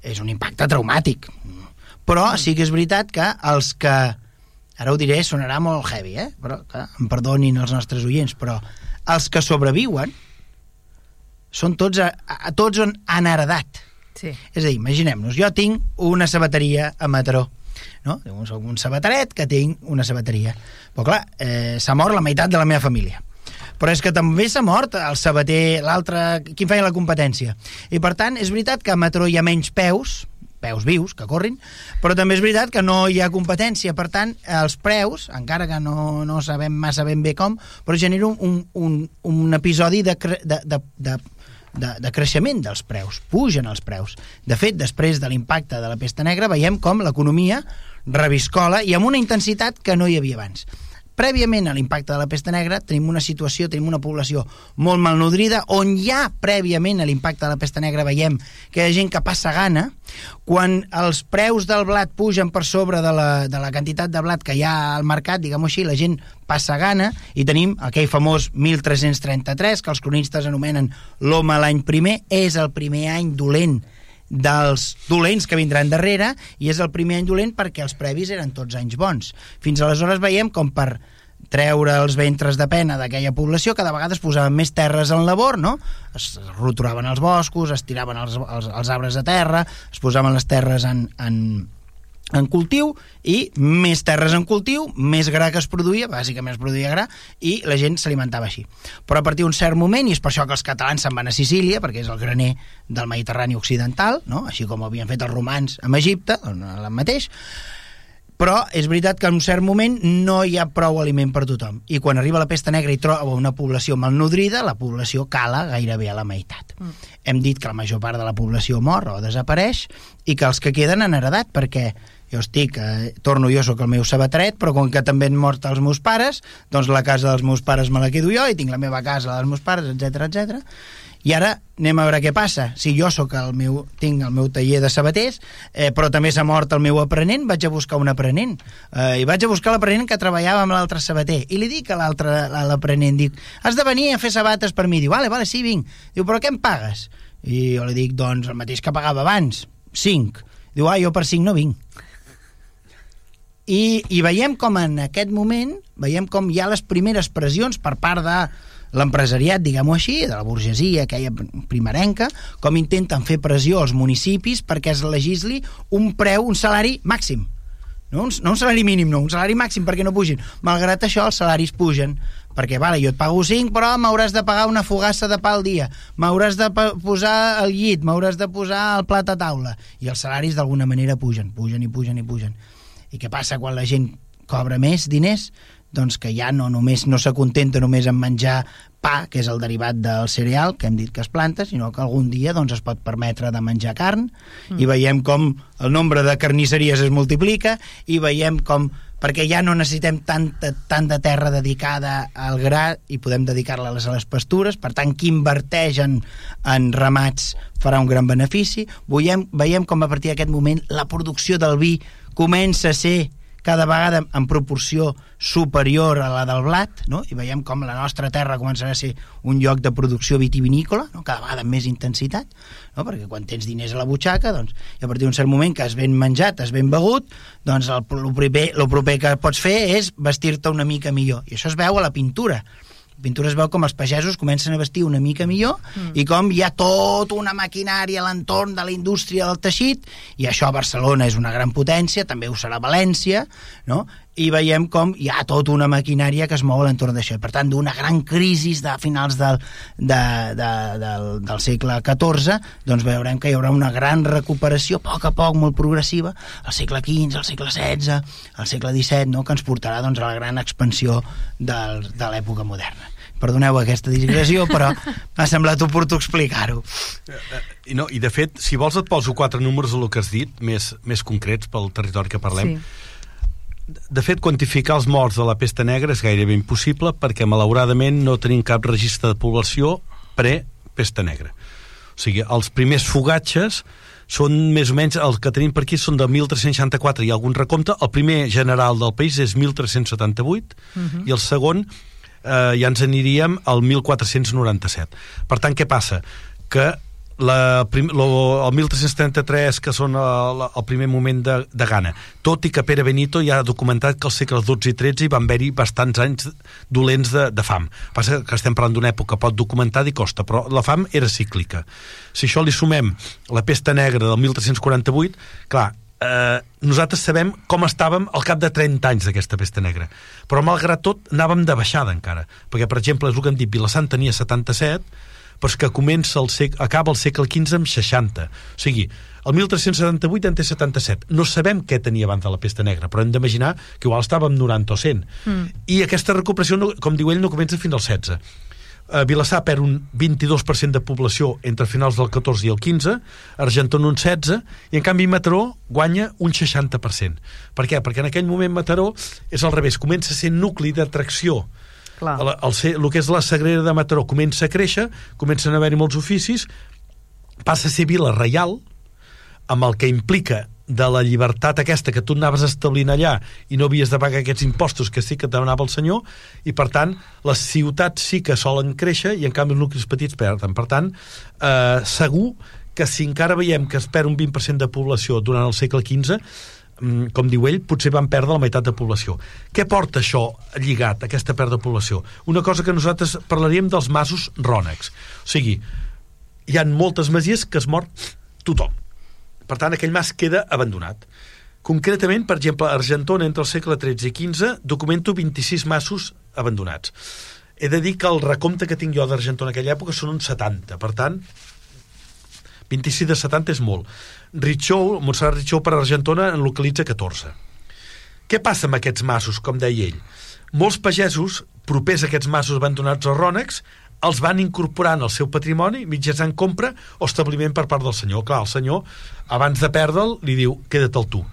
és un impacte traumàtic, però sí que és veritat que els que ara ho diré, sonarà molt heavy, eh? però que em perdonin els nostres oients, però els que sobreviuen són tots, a, a tots on han heredat. Sí. És a dir, imaginem-nos, jo tinc una sabateria a Mataró, no? Soc un sabateret que tinc una sabateria. Però clar, eh, s'ha mort la meitat de la meva família. Però és que també s'ha mort el sabater, l'altre... Qui feia la competència? I per tant, és veritat que a Mataró hi ha menys peus, peus vius que corrin, però també és veritat que no hi ha competència. Per tant, els preus, encara que no, no sabem massa ben bé com, però genera un, un, un episodi de, de, de, de, de, de creixement dels preus, pugen els preus. De fet, després de l'impacte de la pesta negra, veiem com l'economia reviscola i amb una intensitat que no hi havia abans. Prèviament a l'impacte de la pesta negra tenim una situació, tenim una població molt malnodrida, on ja prèviament a l'impacte de la pesta negra veiem que hi ha gent que passa gana, quan els preus del blat pugen per sobre de la, de la quantitat de blat que hi ha al mercat, diguem-ho així, la gent passa gana i tenim aquell famós 1333 que els cronistes anomenen l'home l'any primer, és el primer any dolent dels dolents que vindran darrere i és el primer any dolent perquè els previs eren tots anys bons. Fins aleshores veiem com per treure els ventres de pena d'aquella població, cada vegada es posaven més terres en labor, no? Es roturaven els boscos, es tiraven els, els, els arbres a terra, es posaven les terres en, en, en cultiu i més terres en cultiu, més gra que es produïa, bàsicament es produïa gra, i la gent s'alimentava així. Però a partir d'un cert moment, i és per això que els catalans se'n van a Sicília, perquè és el graner del Mediterrani occidental, no? així com ho havien fet els romans amb Egipte, on el mateix, però és veritat que en un cert moment no hi ha prou aliment per tothom. I quan arriba la pesta negra i troba una població malnodrida, la població cala gairebé a la meitat. Mm. Hem dit que la major part de la població mor o desapareix i que els que queden han heredat, perquè jo estic, eh, torno jo, sóc el meu sabatret, però com que també han mort els meus pares, doncs la casa dels meus pares me la quedo jo i tinc la meva casa, la dels meus pares, etc etc. I ara anem a veure què passa. Si jo sóc el meu, tinc el meu taller de sabaters, eh, però també s'ha mort el meu aprenent, vaig a buscar un aprenent. Eh, I vaig a buscar l'aprenent que treballava amb l'altre sabater. I li dic a l'altre, a l'aprenent, dic, has de venir a fer sabates per mi. Diu, vale, vale, sí, vinc. Diu, però què em pagues? I jo li dic, doncs, el mateix que pagava abans, 5. Diu, ah, jo per 5 no vinc. I, i veiem com en aquest moment veiem com hi ha les primeres pressions per part de l'empresariat, diguem-ho així, de la burgesia aquella primerenca, com intenten fer pressió als municipis perquè es legisli un preu, un salari màxim. No un, no un salari mínim, no, un salari màxim perquè no pugin. Malgrat això, els salaris pugen perquè, vale, jo et pago 5, però m'hauràs de pagar una fogassa de pa al dia, m'hauràs de posar el llit, m'hauràs de posar el plat a taula, i els salaris d'alguna manera pugen, pugen i pugen i pugen. I què passa quan la gent cobra més diners? Doncs que ja no només no s'acontenta només en menjar pa, que és el derivat del cereal, que hem dit que es planta, sinó que algun dia doncs, es pot permetre de menjar carn, mm. i veiem com el nombre de carnisseries es multiplica, i veiem com perquè ja no necessitem tanta, tanta terra dedicada al gra i podem dedicar-la a les, a les pastures, per tant, qui inverteix en, en ramats farà un gran benefici. Veiem, veiem com a partir d'aquest moment la producció del vi comença a ser cada vegada en proporció superior a la del blat, no? i veiem com la nostra terra començarà a ser un lloc de producció vitivinícola, no? cada vegada amb més intensitat, no? perquè quan tens diners a la butxaca, doncs, i a partir d'un cert moment que has ben menjat, has ben begut, doncs el, el, proper, el proper que pots fer és vestir-te una mica millor, i això es veu a la pintura. Pintura es veu com els pagesos comencen a vestir una mica millor mm. i com hi ha tota una maquinària a l'entorn de la indústria del teixit i això a Barcelona és una gran potència, també ho serà València, no? I veiem com hi ha tota una maquinària que es mou a l'entorn d'això. Per tant, d'una gran crisi de finals del, de, de, del, del segle XIV, doncs veurem que hi haurà una gran recuperació, a poc a poc, molt progressiva, al segle XV, al segle XVI, al segle XVII, no? que ens portarà doncs, a la gran expansió del, de l'època moderna. Perdoneu aquesta digressió, però m'ha semblat oportú explicar-ho. I, no, I, de fet, si vols et poso quatre números del que has dit, més, més concrets pel territori que parlem. Sí de fet, quantificar els morts de la pesta negra és gairebé impossible perquè, malauradament, no tenim cap registre de població pre-pesta negra. O sigui, els primers fogatges són més o menys, els que tenim per aquí són de 1364 i algun recompte. El primer general del país és 1378 uh -huh. i el segon eh, ja ens aniríem al 1497. Per tant, què passa? Que la, prim, lo, el 1333, que són el, el primer moment de, de Gana, tot i que Pere Benito ja ha documentat que als segles XII i XIII hi van haver-hi bastants anys dolents de, de fam. Passa que estem parlant d'una època pot documentar i costa, però la fam era cíclica. Si això li sumem la pesta negra del 1348, clar, eh, nosaltres sabem com estàvem al cap de 30 anys d'aquesta pesta negra. Però, malgrat tot, anàvem de baixada encara. Perquè, per exemple, és el que hem dit, Vilassant tenia 77, però és que comença el segle, acaba el segle XV amb 60. O sigui, el 1378 en té 77. No sabem què tenia abans de la pesta negra, però hem d'imaginar que igual estava amb 90 o 100. Mm. I aquesta recuperació, no, com diu ell, no comença fins al 16. Uh, Vilassar perd un 22% de població entre finals del 14 i el 15, Argentona un 16, i en canvi Mataró guanya un 60%. Per què? Perquè en aquell moment Mataró és al revés, comença a ser nucli d'atracció El, el, el, el que és la Sagrera de Mataró comença a créixer, comencen a haver-hi molts oficis, passa a ser vila reial, amb el que implica de la llibertat aquesta que tu anaves establint allà i no havies de pagar aquests impostos que sí que demanava el senyor i per tant les ciutats sí que solen créixer i en canvi els nuclis petits perden. Per tant eh, segur que si encara veiem que es perd un 20% de població durant el segle XV com diu ell, potser van perdre la meitat de població. Què porta això lligat, aquesta pèrdua de població? Una cosa que nosaltres parlaríem dels masos rònecs. O sigui, hi han moltes masies que es mor tothom. Per tant, aquell mas queda abandonat. Concretament, per exemple, a Argentona, entre el segle XIII i XV, documento 26 masos abandonats. He de dir que el recompte que tinc jo d'Argentona en aquella època són uns 70. Per tant, 26 de 70 és molt. Ritxou, Montserrat Ritxou per Argentona en localitza 14. Què passa amb aquests massos, com deia ell? Molts pagesos, propers a aquests massos abandonats o rònecs, els van incorporant al seu patrimoni mitjançant compra o establiment per part del senyor. Clar, el senyor, abans de perdre'l, li diu, queda't el tu.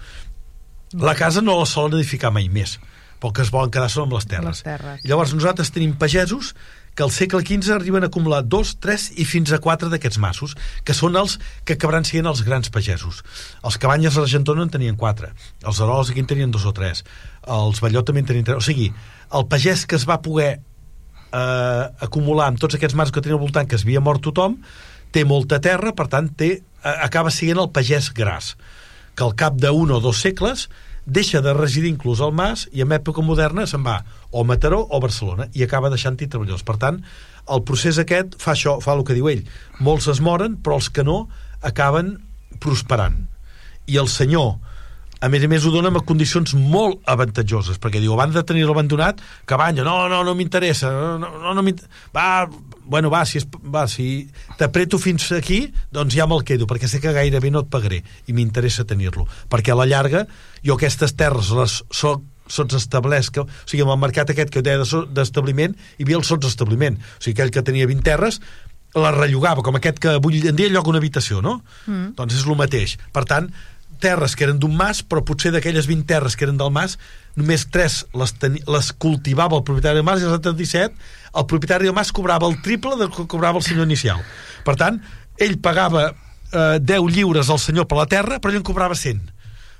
La casa no la solen edificar mai més, perquè es volen quedar sol amb les terres. Les terres. I llavors nosaltres tenim pagesos que al segle XV arriben a acumular dos, tres i fins a quatre d'aquests massos, que són els que acabaran sent els grans pagesos. Els cabanyes a l'Argentona en tenien quatre, els Arols aquí en tenien dos o tres, els Ballot també en tenien tres. O sigui, el pagès que es va poder eh, acumular amb tots aquests massos que tenia al voltant, que es havia mort tothom, té molta terra, per tant, té, eh, acaba sent el pagès gras, que al cap d'un o dos segles deixa de residir inclús al Mas i en època moderna se'n va o a Mataró o a Barcelona i acaba deixant-hi treballadors. Per tant, el procés aquest fa això, fa el que diu ell. Molts es moren, però els que no acaben prosperant. I el senyor a més a més ho dona amb condicions molt avantatjoses, perquè diu, abans de tenir-lo abandonat, cabanya, no, no, no m'interessa, no, no, no va, bueno, va, si, es, va, si t'apreto fins aquí, doncs ja me'l quedo, perquè sé que gairebé no et pagaré, i m'interessa tenir-lo, perquè a la llarga jo aquestes terres les soc sots estableix, que, o sigui, amb el mercat aquest que deia d'establiment, hi havia el sots establiment, o sigui, aquell que tenia 20 terres, la rellogava, com aquest que avui en dia lloga una habitació, no? Mm. Doncs és el mateix. Per tant, terres que eren d'un mas, però potser d'aquelles 20 terres que eren del mas, només 3 les, teni, les cultivava el propietari del mas i les altres 17 el propietari del mas cobrava el triple del que cobrava el senyor inicial. Per tant, ell pagava eh, 10 lliures al senyor per la terra, però ell en cobrava 100.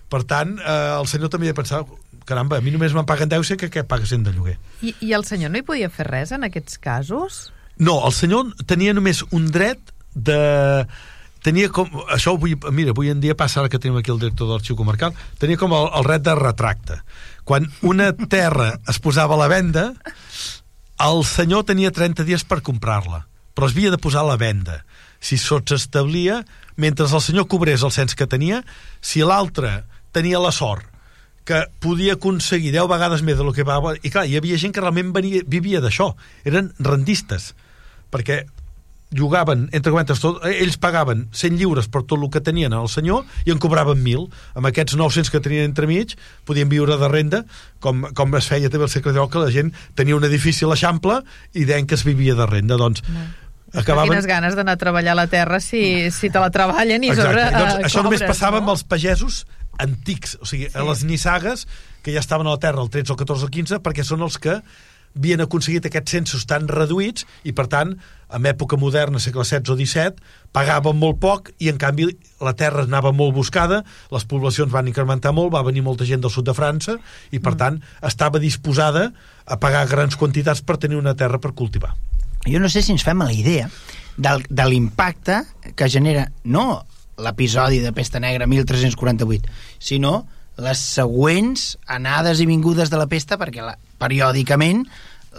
Per tant, eh, el senyor també ha pensat caramba, a mi només me'n paguen 10, sé que què paga 100 de lloguer. I, I el senyor no hi podia fer res en aquests casos? No, el senyor tenia només un dret de tenia com... Això avui, mira, avui en dia passa, ara que tenim aquí el director de l'arxiu comarcal, tenia com el, el ret de retracte. Quan una terra es posava a la venda, el senyor tenia 30 dies per comprar-la, però es havia de posar a la venda. Si s'establia, mentre el senyor cobrés el cens que tenia, si l'altre tenia la sort que podia aconseguir 10 vegades més del que va... I clar, hi havia gent que realment venia, vivia d'això. Eren rendistes. Perquè llogaven, entre cometes, tot, eh, ells pagaven 100 lliures per tot el que tenien al senyor i en cobraven 1.000. Amb aquests 900 que tenien entremig podien viure de renda, com, com es feia també al segle XIX, que la gent tenia un edifici a l'Eixample i deien que es vivia de renda. Doncs, no. Acabaven... Quines ganes d'anar a treballar a la terra si, si te la treballen i Exacte. sobre doncs, uh, Això només cobres, passava no? amb els pagesos antics, o sigui, sí. a les nissagues que ja estaven a la terra el 13, el 14, el 15, perquè són els que havien aconseguit aquests censos tan reduïts i, per tant, en època moderna, segle XVI o XVII, pagaven molt poc i, en canvi, la terra anava molt buscada, les poblacions van incrementar molt, va venir molta gent del sud de França i, per tant, estava disposada a pagar grans quantitats per tenir una terra per cultivar. Jo no sé si ens fem a la idea del, de l'impacte que genera no l'episodi de Pesta Negra 1348, sinó les següents anades i vingudes de la pesta perquè la, periòdicament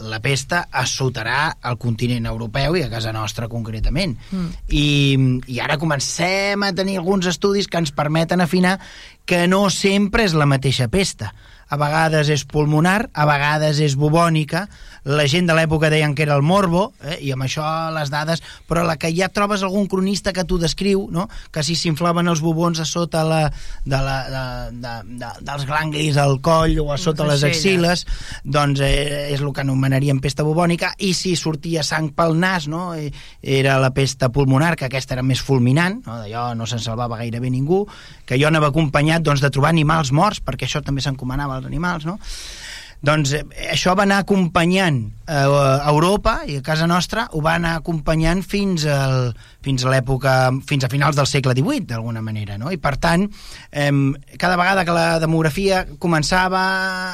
la pesta assotarà el continent europeu i a casa nostra concretament. Mm. I, I ara comencem a tenir alguns estudis que ens permeten afinar que no sempre és la mateixa pesta. A vegades és pulmonar, a vegades és bubònica, la gent de l'època deien que era el morbo, eh, i amb això les dades, però la que ja trobes algun cronista que t'ho descriu, no? que si s'inflaven els bubons a sota la, de la, de, de, de, dels ganglis al coll o a sota les axiles, doncs eh, és el que anomenaríem pesta bubònica, i si sortia sang pel nas, no? Eh, era la pesta pulmonar, que aquesta era més fulminant, no? d'allò no se'n salvava gairebé ningú, que jo anava acompanyat doncs, de trobar animals morts, perquè això també s'encomanava als animals, no? Doncs eh, això va anar acompanyant eh, a Europa i a casa nostra ho va anar acompanyant fins, al, fins a l'època, fins a finals del segle XVIII, d'alguna manera, no? I per tant, eh, cada vegada que la demografia començava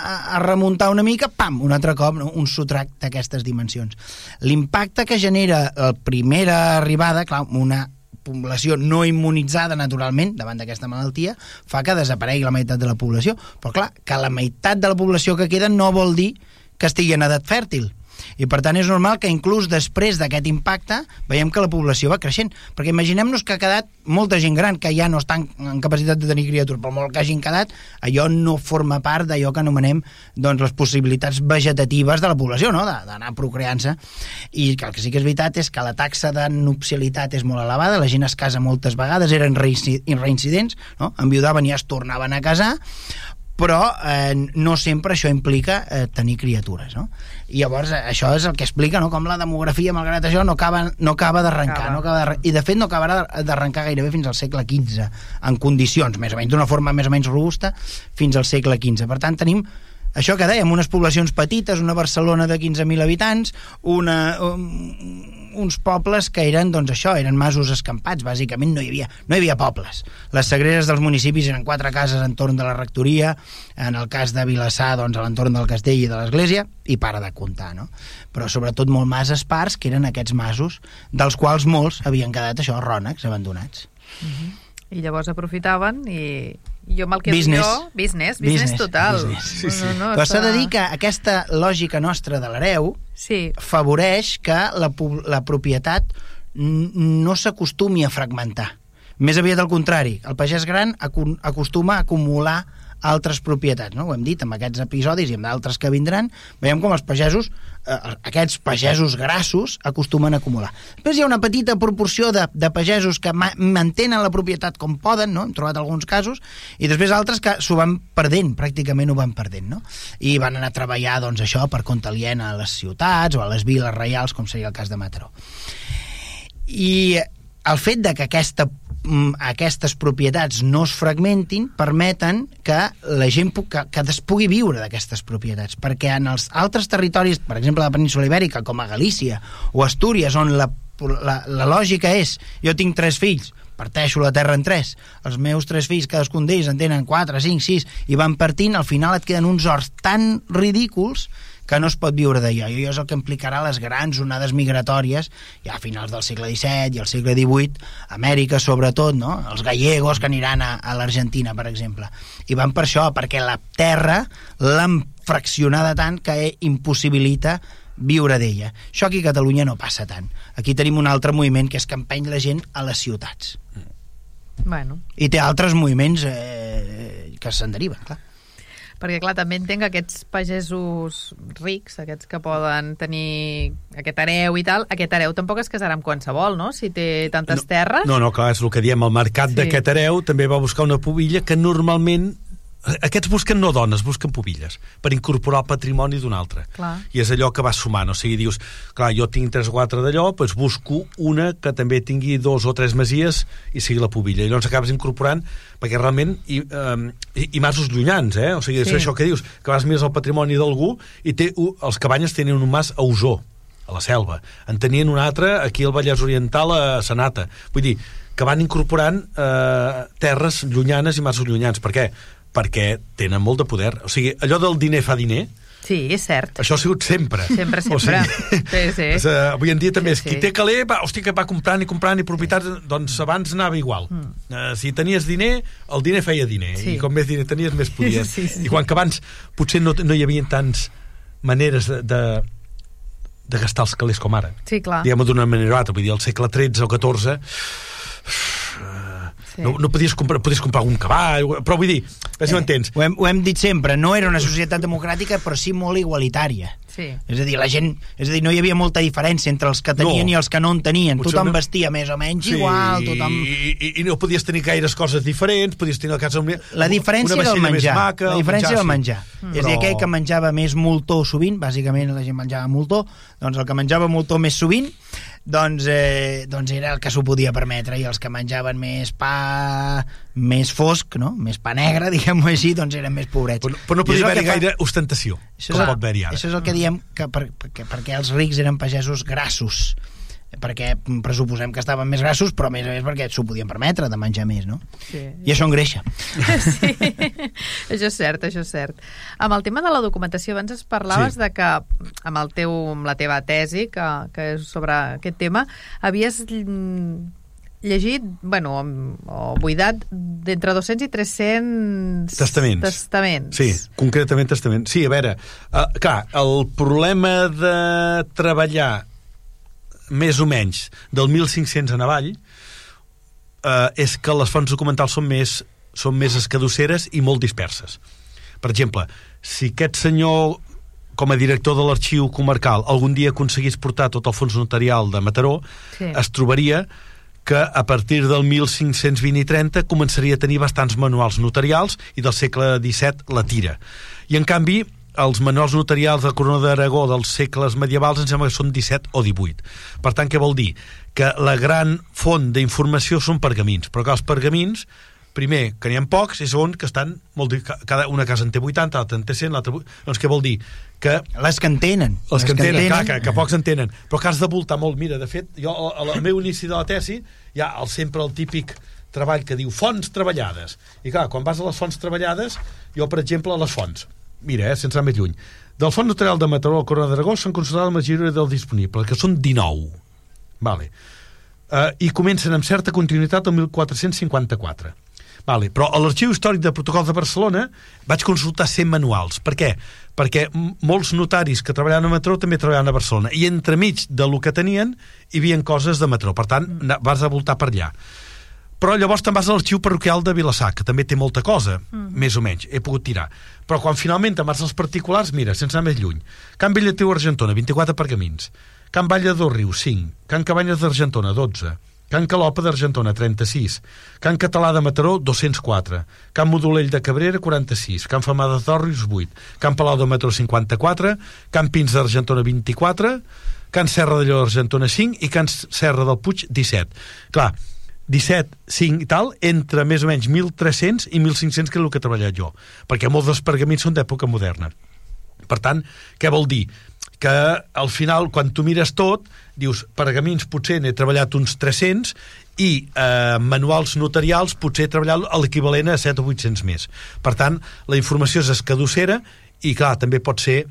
a, a remuntar una mica, pam, un altre cop, no? un sotrac d'aquestes dimensions. L'impacte que genera la primera arribada, clar, una població no immunitzada naturalment davant d'aquesta malaltia fa que desaparegui la meitat de la població. Però clar, que la meitat de la població que queda no vol dir que estigui en edat fèrtil i per tant és normal que inclús després d'aquest impacte veiem que la població va creixent perquè imaginem-nos que ha quedat molta gent gran que ja no estan en capacitat de tenir criatures però molt que hagin quedat, allò no forma part d'allò que anomenem doncs, les possibilitats vegetatives de la població no? d'anar procreant-se i el que sí que és veritat és que la taxa de nupcialitat és molt elevada, la gent es casa moltes vegades, eren reincidents no? enviudaven i es tornaven a casar però eh, no sempre això implica eh, tenir criatures, no? I llavors eh, això és el que explica no? com la demografia, malgrat això, no acaba, no acaba d'arrencar. No acaba I de fet no acabarà d'arrencar gairebé fins al segle XV, en condicions, més o menys, d'una forma més o menys robusta, fins al segle XV. Per tant, tenim això que dèiem, unes poblacions petites, una Barcelona de 15.000 habitants, una, um, uns pobles que eren, doncs això, eren masos escampats, bàsicament no hi havia, no hi havia pobles. Les sagreres dels municipis eren quatre cases entorn de la rectoria, en el cas de Vilassar, doncs a l'entorn del castell i de l'església, i para de comptar, no? Però sobretot molt mas espars, que eren aquests masos, dels quals molts havien quedat això, rònecs, abandonats. Mm -hmm. I llavors aprofitaven i, jo amb el que business. jo... Business, business, business total. Business. Sí, sí. No, no, Però s'ha de dir que aquesta lògica nostra de l'hereu Sí, favoreix que la, la propietat no s'acostumi a fragmentar. Més aviat al contrari, el pagès gran acostuma a acumular altres propietats, no? ho hem dit amb aquests episodis i amb d'altres que vindran, veiem com els pagesos, eh, aquests pagesos grassos acostumen a acumular. Després hi ha una petita proporció de, de pagesos que ma mantenen la propietat com poden, no? hem trobat alguns casos, i després altres que s'ho van perdent, pràcticament ho van perdent, no? i van anar a treballar doncs, això per compte aliena a les ciutats o a les viles reials, com seria el cas de Mataró. I el fet de que aquesta aquestes propietats no es fragmentin permeten que la gent pu que, que es pugui viure d'aquestes propietats. Perquè en els altres territoris, per exemple la península ibèrica com a Galícia o Astúries on la, la, la lògica és jo tinc tres fills parteixo la terra en tres, els meus tres fills cadascun d'ells en tenen 4, 5, 6 i van partint, al final et queden uns horts tan ridículs que no es pot viure d'allò. I allò és el que implicarà les grans onades migratòries ja a finals del segle XVII i el segle XVIII, Amèrica sobretot, no? els gallegos que aniran a, a l'Argentina, per exemple. I van per això, perquè la terra l'han fraccionada tant que impossibilita viure d'ella. Això aquí a Catalunya no passa tant. Aquí tenim un altre moviment que és que empeny la gent a les ciutats. Bueno, I té altres moviments eh, que se'n deriven, clar. Perquè clar, també entenc que aquests pagesos rics, aquests que poden tenir aquest hereu i tal, aquest hereu tampoc es casarà amb qualsevol, no? Si té tantes terres. No, no, clar, és el que diem, el mercat Sí. d'aquest hereu també va buscar una pubilla que normalment aquests busquen no dones, busquen pubilles per incorporar el patrimoni d'un altre Clar. i és allò que va sumant, o sigui, dius clar, jo tinc 3 o 4 d'allò, doncs busco una que també tingui dos o tres masies i sigui la pubilla, i llavors acabes incorporant perquè realment i, um, i, i masos llunyans, eh? o sigui, Sí. és això que dius que vas més al patrimoni d'algú i té, els cabanyes tenen un mas a Osó a la selva, en tenien un altre aquí al Vallès Oriental a Sanata vull dir, que van incorporant eh, terres llunyanes i masos llunyans per què? Perquè tenen molt de poder o sigui, allò del diner fa diner Sí, és cert. això ha sigut sempre. Sempre, sempre. Sí, sí. És, uh, avui en dia també Sí, és qui sí. té caler, va, hosti, que va comprant i comprant i propietats, doncs abans anava igual. Mm. Uh, si tenies diner, el diner feia diner. Sí. I com més diner tenies, més podies. Sí, sí. I quan que abans potser no, no hi havia tants maneres de, de, de gastar els calés com ara. Sí, clar. Diguem-ho d'una manera o altra. Vull dir, al segle XIII o XIV Sí. no, no podies comprar, podies comprar un cavall, però vull dir, eh, si m'entens, Ho hem, ho hem dit sempre, no era una societat democràtica, però sí molt igualitària. Sí. És a dir, la gent, és a dir, no hi havia molta diferència entre els que tenien No. i els que no en tenien. Potser tothom no. vestia més o menys igual, tothom... I, i, I no podies tenir gaires coses diferents, podies tenir a casa... Una, La diferència una era el menjar. Maca, la diferència era el sí. menjar. Mm. És a dir, aquell que menjava més moltó sovint, bàsicament la gent menjava moltó, doncs el que menjava moltó més sovint, doncs, eh, doncs era el que s'ho podia permetre, i els que menjaven més pa més fosc, no? més pa negre, diguem-ho així, doncs eren més pobrets. Però, però no podia el haver que fa- gaire ostentació, Això com és, pot haver-hi ara. Això és el que diem que per, perquè, perquè els rics eren pagesos grassos perquè pressuposem que estaven més grassos però a més a més perquè s'ho podien permetre de menjar més, no? Sí. I això engreixa. sí, això és cert, això és cert. Amb el tema de la documentació, abans es parlaves Sí. de que amb, el teu, amb la teva tesi, que, que és sobre aquest tema, havies mm, llegit, bueno, o buidat d'entre 200 i 300 Testaments. testaments. Sí, concretament testament. Sí, a veure, uh, clar, el problema de treballar més o menys del 1500 en avall uh, és que les fonts documentals són més, són més escadusseres i molt disperses. Per exemple, si aquest senyor com a director de l'arxiu comarcal algun dia aconseguís portar tot el fons notarial de Mataró, Sí. es trobaria que a partir del 1520 i 30 començaria a tenir bastants manuals notarials i del segle XVII la tira. I en canvi, els manuals notarials de Corona d'Aragó dels segles medievals em sembla que són 17 o 18. Per tant, què vol dir? Que la gran font d'informació són pergamins, però que els pergamins primer, que n'hi ha pocs, i segon, que estan molt... Cada, una casa en té 80, l'altra en té 100, l'altra... Doncs què vol dir? Que Les que entenen. els que entenen, clar, que, que pocs entenen, però que has de voltar molt. Mira, de fet, jo al meu inici de la tesi hi ha el, sempre el típic treball que diu fonts treballades. I clar, quan vas a les fonts treballades, jo, per exemple, a les fonts, mira, eh, sense anar més lluny, del Fons Notarial de Mataró al Corona d'Aragó s'han consultat la majoria del disponible, que són 19. Vale. Uh, I comencen amb certa continuïtat el 1454. Vale, però a l'Arxiu Històric de Protocols de Barcelona vaig consultar 100 manuals. Per què? Perquè molts notaris que treballaven a Mataró també treballaven a Barcelona. I entremig de lo que tenien hi havia coses de Mataró. Per tant, vas a voltar per allà. Però llavors te'n vas a l'arxiu parroquial de Vilassar, que també té molta cosa, més o menys, he pogut tirar. Però quan finalment te'n vas als particulars, mira, sense anar més lluny. Can Bellatriu Argentona, 24 pergamins. Can Valla del Riu, 5. Can Cabanyes d'Argentona, 12. Can Calopa d'Argentona, 36. Can Català de Mataró, 204. Can Modolell de Cabrera, 46. Can Famades d'Òrrius, 8. Can Palau de Mataró, 54. Can Pins d'Argentona, 24. Can Serra de Lleó d'Argentona, 5. I Can Serra del Puig, 17. Clar, 17, 5 i tal, entre més o menys 1.300 i 1.500, que és el que he treballat jo. Perquè molts dels pergamins són d'època moderna. Per tant, què vol dir? Que al final, quan tu mires tot, dius, pergamins potser n'he treballat uns 300 i eh, manuals notarials potser he treballat l'equivalent a 7 o 800 més. Per tant, la informació és escaducera i, clar, també pot ser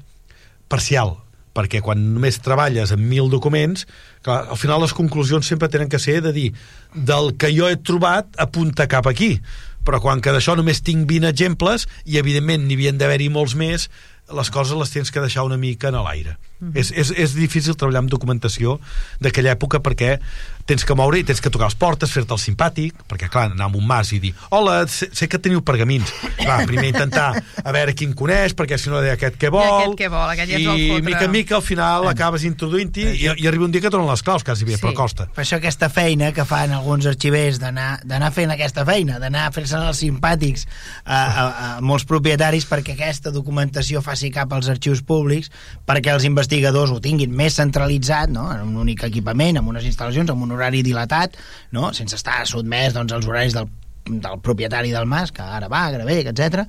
parcial, perquè quan només treballes amb mil documents, clar, al final les conclusions sempre tenen que ser de dir del que jo he trobat apunta cap aquí però quan que d'això només tinc 20 exemples i evidentment n'hi havien d'haver-hi molts més les coses les tens que deixar una mica en l'aire. Mhm. és, és, és difícil treballar amb documentació d'aquella època perquè tens que moure i tens que tocar les portes, fer-te el simpàtic, perquè, clar, anar a un mas i dir hola, sé, sé que teniu pergamins. Va, primer intentar a veure quin coneix, perquè si no deia aquest què vol... aquest què vol, aquest ja I fotre. mica en mica, al final, acabes introduint-hi i, i arriba un dia que et donen les claus, quasi bé, Sí. però costa. Per això aquesta feina que fan alguns arxivers d'anar d'anar fent aquesta feina, d'anar a fer-se els simpàtics a, a, a molts propietaris perquè aquesta documentació faci cap als arxius públics, perquè els investigadors ho tinguin més centralitzat, no? en un únic equipament, amb unes instal·lacions, amb un horari dilatat, no? sense estar sotmès doncs, als horaris del del propietari del mas, que ara va, ara ve, etc.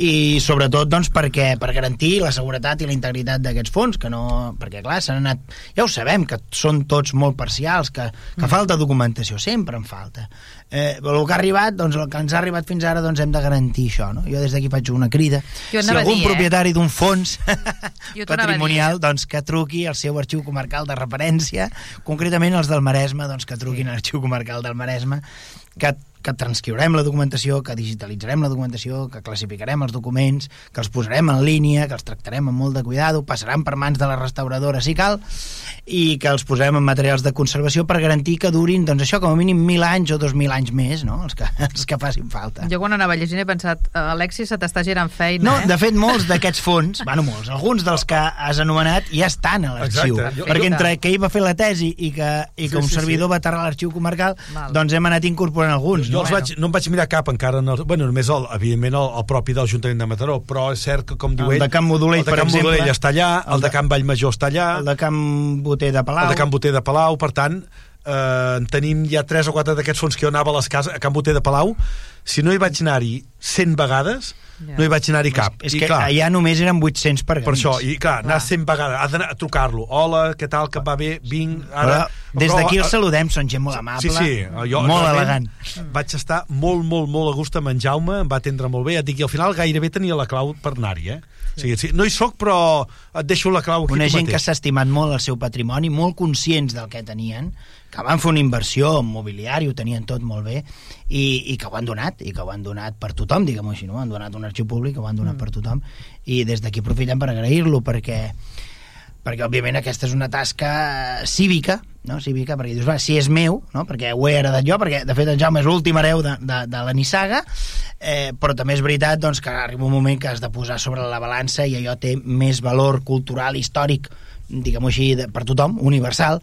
I sobretot doncs, perquè, per garantir la seguretat i la integritat d'aquests fons, que no, perquè clar, s'han anat... Ja ho sabem, que són tots molt parcials, que, que falta documentació, sempre en falta. Eh, el que ha arribat, doncs el que ens ha arribat fins ara, doncs hem de garantir això, no? Jo des d'aquí faig una crida. Jo si algun dir, eh? propietari d'un fons patrimonial, doncs que truqui al seu arxiu comarcal de referència, concretament els del Maresme, doncs que truquin a l'arxiu comarcal del Maresme, que que transcriurem la documentació, que digitalitzarem la documentació, que classificarem els documents, que els posarem en línia, que els tractarem amb molt de cuidado, passaran per mans de la restauradora si cal, i que els posarem en materials de conservació per garantir que durin, doncs això, com a mínim mil anys o dos mil anys més, no?, els que, els que facin falta. Jo quan anava llegint he pensat, Alexis, se t'està girant feina, No, eh? de fet, molts d'aquests fons, bueno, molts, alguns dels que has anomenat ja estan a l'arxiu. Perquè entre que ell va fer la tesi i que, i que Sí, un sí, servidor sí. va aterrar a l'arxiu comarcal, Val. doncs hem anat incorporant alguns. Jo els vaig, no em vaig mirar cap encara, en el, bueno, només el, evidentment el, el propi de l'Ajuntament de Mataró, però és cert que, com diu El ell... de el de per Can exemple. Està allà, el, El de de- Can Vallmajor està allà, El de Camp Boter de Palau. el de Can Boter de Palau, per tant, eh, en tenim ja tres o quatre d'aquests fons que jo anava a les cases, a Can Boter de Palau, si no hi vaig anar-hi 100 vegades, Ja. no hi vaig anar-hi cap. És I que clar, allà només eren 800 pergamins. per això, i clar, anar Clar. 100 vegades, ha d'anar a trucar-lo. Hola, què tal, que va bé? Vinc, ara... Però des d'aquí els saludem, són gent molt amable, Sí, sí, jo molt elegant. Vaig estar molt, molt, molt a gust amb en Jaume, em va atendre molt bé, et dic, i al final gairebé tenia la clau per anar-hi, eh? O sigui, sí, no hi soc, però et deixo la clau aquí Una gent que mateix. s'ha estimat molt el seu patrimoni, molt conscients del que tenien, que van fer una inversió en mobiliari, ho tenien tot molt bé, i, i que ho han donat, i que ho han donat per tothom, diguem-ho així, no? Han donat un arxiu públic, ho han donat mm. per tothom, i des d'aquí aprofitem per agrair-lo, perquè perquè òbviament aquesta és una tasca eh, cívica, no? cívica, perquè dius, va, si és meu, no? perquè ho he heredat jo, perquè de fet en Jaume és l'últim hereu de, de, de la Nissaga, eh, però també és veritat doncs, que arriba un moment que has de posar sobre la balança i allò té més valor cultural, històric, diguem-ho així, de, per tothom, universal,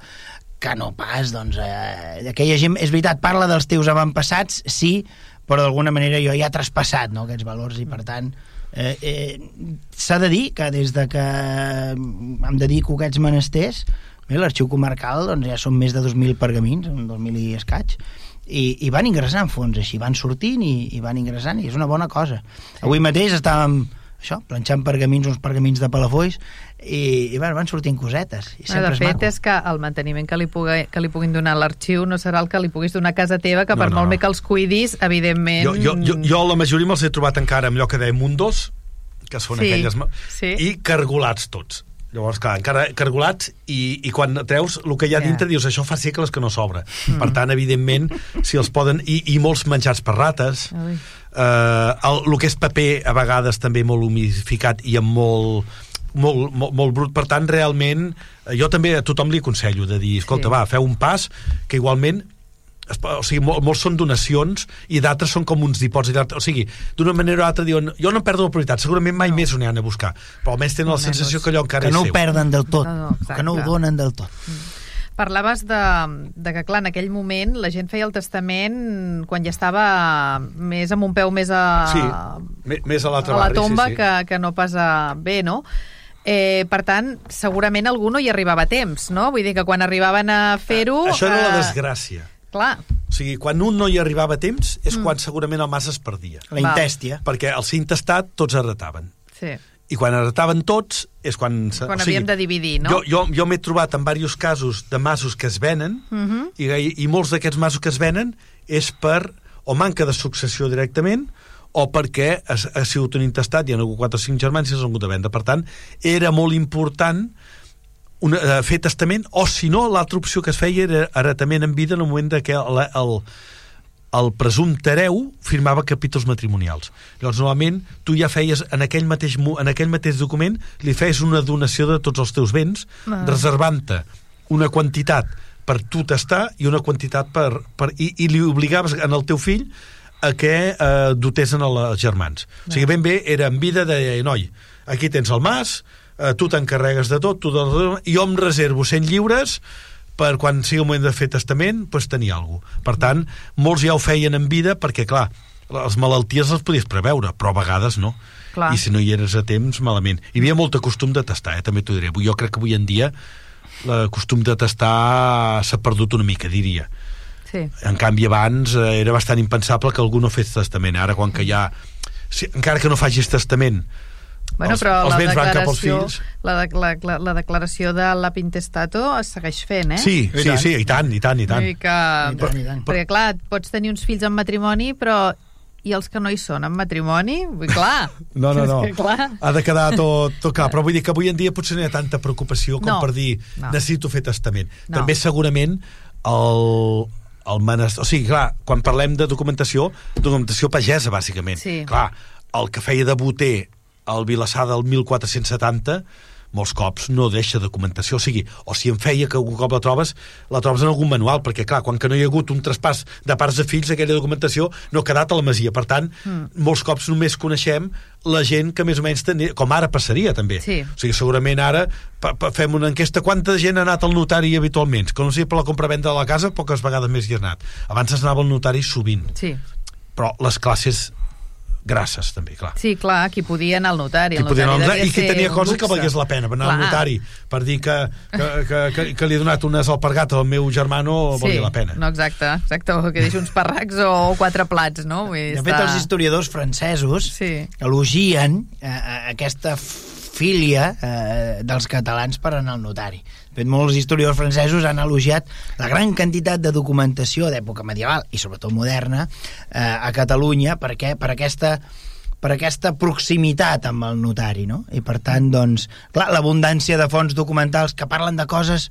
que no pas, doncs, eh, aquella gent, és veritat, parla dels teus avantpassats, sí, però d'alguna manera jo ja he traspassat no, aquests valors i per tant eh, eh, s'ha de dir que des de que em dedico a aquests menesters bé, l'arxiu comarcal doncs, ja són més de 2.000 pergamins, 2.000 i escaig i, i van ingressant fons així, van sortint i, i van ingressant i és una bona cosa. Avui mateix estàvem això, planxant pergamins, uns pergamins de Palafolls i, i bueno, van sortint cosetes i Bueno, sempre de és fet, maco. és que el manteniment que li, pugui, que li puguin donar a l'arxiu no serà el que li puguis donar a casa teva, que No, per no. molt bé que els cuidis, evidentment... Jo, jo, jo, jo la majoria me'ls he trobat encara amb allò que deia Mundos, que són Sí, aquelles... sí. I cargolats tots. Llavors, clar, encara cargolats i, i quan treus el que hi ha Ja. dintre dius això fa segles que no s'obre. Mm. Per tant, evidentment, si els poden... I, i molts menjats per rates, Ui. Eh, el, el que és paper a vegades també molt humidificat i amb molt molt, molt, molt brut, per tant realment eh, jo també a tothom li aconsello de dir, escolta, Sí. va, feu un pas que igualment o sigui, mol, molts són donacions i d'altres són com uns dipòsits d'altres- o sigui, d'una manera o altra diuen jo no perdo la prioritat, segurament mai no. més ho n'hi han a buscar però almenys tenen la Almenys. sensació que allò encara que no és ho seu perden del tot, No, no, exacte. que no ho donen del tot. Parlaves de, de que, clar, en aquell moment la gent feia el testament quan ja estava més amb un peu més a, sí, més a l'altre a la barri, tomba sí, sí. Que, que no pas a bé, no? Eh, per tant, segurament algú no hi arribava a temps, no? Vull dir que quan arribaven a fer-ho... això era la eh, desgràcia Clar, o sigui, quan un no hi arribava a temps és mm. quan segurament el mas es perdia La intèstia. perquè al ser intestat tots heretaven sí. I quan heretaven tots és quan... Quan havíem de dividir, no? Jo, jo, jo m'he trobat en diversos casos de masos que es venen Uh -huh. i, i molts d'aquests masos que es venen és per o manca de successió directament o perquè ha, ha sigut un intestat, hi ha hagut 4 o 5 germans i s'han hagut de vendre. Per tant, era molt important una, eh, fer testament, o si no, l'altra opció que es feia era heretament en vida en el moment que el, el, el presumpte hereu firmava capítols matrimonials. Llavors, normalment, tu ja feies, en aquell mateix, en aquell mateix document, li feies una donació de tots els teus béns, Ah. reservant-te una quantitat per tu tastar i una quantitat per... per i, I li obligaves en el teu fill a que eh, dotessin els germans. O sigui, ben bé, era en vida de noi, aquí tens el mas, eh, tu t'encarregues de tot, tu de, jo em reservo 100 lliures per quan sigui el moment de fer testament, pues, tenir alguna cosa. Per tant, molts ja ho feien en vida perquè, clar, les malalties les podies preveure, però a vegades no. Clar. I si no hi eres a temps, malament. Hi havia molt costum de tastar, eh? també t'ho diré. Jo crec que avui en dia el costum de tastar s'ha perdut una mica, diria. Sí. En canvi, abans eh, era bastant impensable que algú no fes testament. Ara, quan que ja... Si, encara que no facis testament, Bueno, Els- però els la declaració, fills. la, de, la, la, la declaració de la Pintestato es segueix fent, eh? Sí, I sí, tant. sí, i tant, i tant, i tant. Dir que... I tant, i tant. Perquè, clar, pots tenir uns fills en matrimoni, però i els que no hi són en matrimoni? Vull, clar. No, no, no. És que, clar. Ha de quedar tot, tot clar. Però vull dir que avui en dia potser no hi ha tanta preocupació com No. per dir No. necessito fer testament. No. També segurament el, el menester... O sigui, clar, quan parlem de documentació, documentació pagesa, bàsicament. Sí. Clar, el que feia de boter al Vilassar del 1470 molts cops no deixa documentació, o sigui, o si en feia que algun cop la trobes, la trobes en algun manual, perquè clar, quan que no hi ha hagut un traspàs de pares a fills, aquella documentació no ha quedat a la masia, per tant, mm. molts cops només coneixem la gent que més o menys tenia, com ara passaria també. Sí. O sigui, segurament ara pa, pa, fem una enquesta, quanta gent ha anat al notari habitualment? Que no sigui per la compra-venda de la casa, poques vegades més hi ha anat. Abans es anava al notari sovint, Sí. però les classes grasses també, clar. sí, clar, qui podia anar al notari. I, El podia notari anar, devia i qui tenia cosa que valgués la pena, anar al Clar. notari per dir que, que, que, que, que li he donat unes alpargates al meu germà no valia la pena. No, exacte, exacte, o que deixi uns parracs o quatre plats, no? Vull dir, De fet, els historiadors francesos Sí. elogien eh, aquesta filia eh, dels catalans per anar al notari. De fet, molts historiadors francesos han elogiat la gran quantitat de documentació d'època medieval i sobretot moderna eh, a Catalunya perquè per aquesta per aquesta proximitat amb el notari, no? I per tant, doncs, clar, l'abundància de fonts documentals que parlen de coses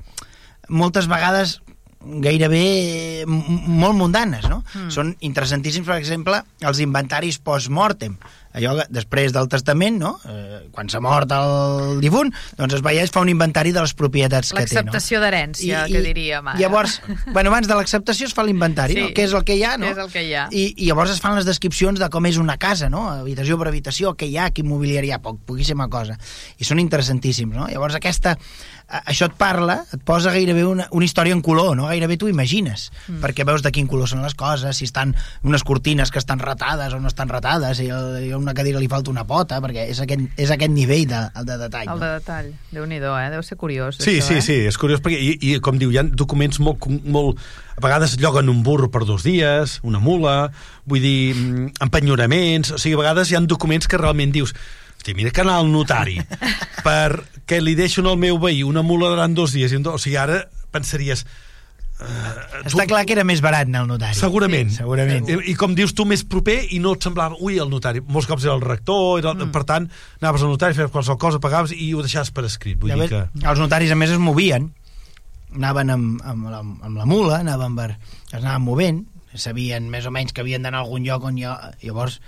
moltes vegades gairebé m- molt mundanes, no? Mm. Són interessantíssims, per exemple, els inventaris post-mortem. Allò que després del testament, no? Eh, quan s'ha mort el difunt, doncs es veia, es fa un inventari de les propietats que té, no? L'acceptació d'herència, que diríem ara. Llavors, bueno, abans de l'acceptació es fa l'inventari, Sí. no? Què és el que hi ha, no? Què és el que hi ha. I, I llavors es fan les descripcions de com és una casa, no? Habitació per habitació, què hi ha, quin mobiliari hi ha, poc, poquíssima cosa. I són interessantíssims, no? Llavors aquesta, això et parla, et posa gairebé una, una història en color, no? Gairebé tu imagines, mm. perquè veus de quin color són les coses, si estan unes cortines que estan ratades o no estan ratades, si i a una cadira li falta una pota, perquè és aquest, és aquest nivell de, el de detall. El no? de detall. Déu-n'hi-do, eh? Deu ser curiós, Sí, això, sí, eh? sí, és curiós perquè, i, i com diu, hi ha documents molt, molt... A vegades lloguen un burro per dos dies, una mula, vull dir, mm, empenyoraments... O sigui, a vegades hi ha documents que realment dius Hosti, mira que anar al notari perquè li deixo al meu veí una mula durant dos dies. i O sigui, ara pensaries... Uh, Està clar que era més barat anar al notari. Segurament. Sí, segurament. I, I com dius tu, més proper i no et semblava, ui, el notari. Molts cops era el rector, era, mm. per tant, anaves al notari, feies qualsevol cosa, pagaves i ho deixaves per escrit. Vull De dir que... Els notaris, a més, es movien. Anaven amb, amb, la, amb la mula, anaven per, es anaven movent, sabien més o menys que havien d'anar a algun lloc on ha... Llavors,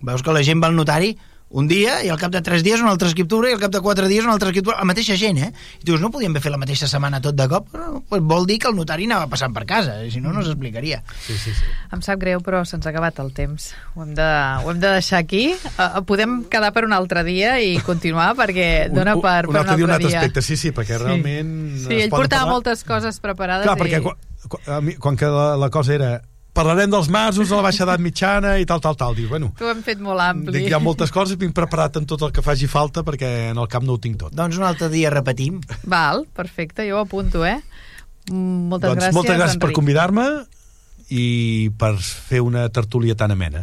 veus que la gent va al notari un dia i al cap de tres dies una altra escriptura i al cap de quatre dies una altra escriptura, la mateixa gent, eh? I dius, no podíem haver fet la mateixa setmana tot de cop? No, pues vol dir que el notari anava passant per casa, eh? si no, no s'explicaria. Sí, sí, sí. Em sap greu, però se'ns ha acabat el temps. Ho hem de, ho hem de deixar aquí. Uh, podem quedar per un altre dia i continuar, perquè dona Un- per, un, per un altre altre dia. Un altre dia. aspecte, sí, sí, perquè realment... Sí, ell portava parlar- moltes coses preparades Clar, perquè i... quan, quan, mi, quan que la, la cosa era parlarem dels masos, de la baixa edat mitjana i tal, tal, tal. Dius, bueno, T'ho hem fet molt ampli. dic, hi ha moltes coses, vinc preparat amb tot el que faci falta perquè en el camp no ho tinc tot. Doncs un altre dia repetim. Val, perfecte, jo ho apunto, eh? Mm, Moltes doncs gràcies, moltes gràcies per Enric. convidar-me i per fer una tertúlia tan amena.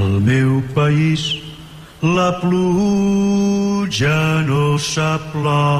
Al meu país la pluja no s'aplou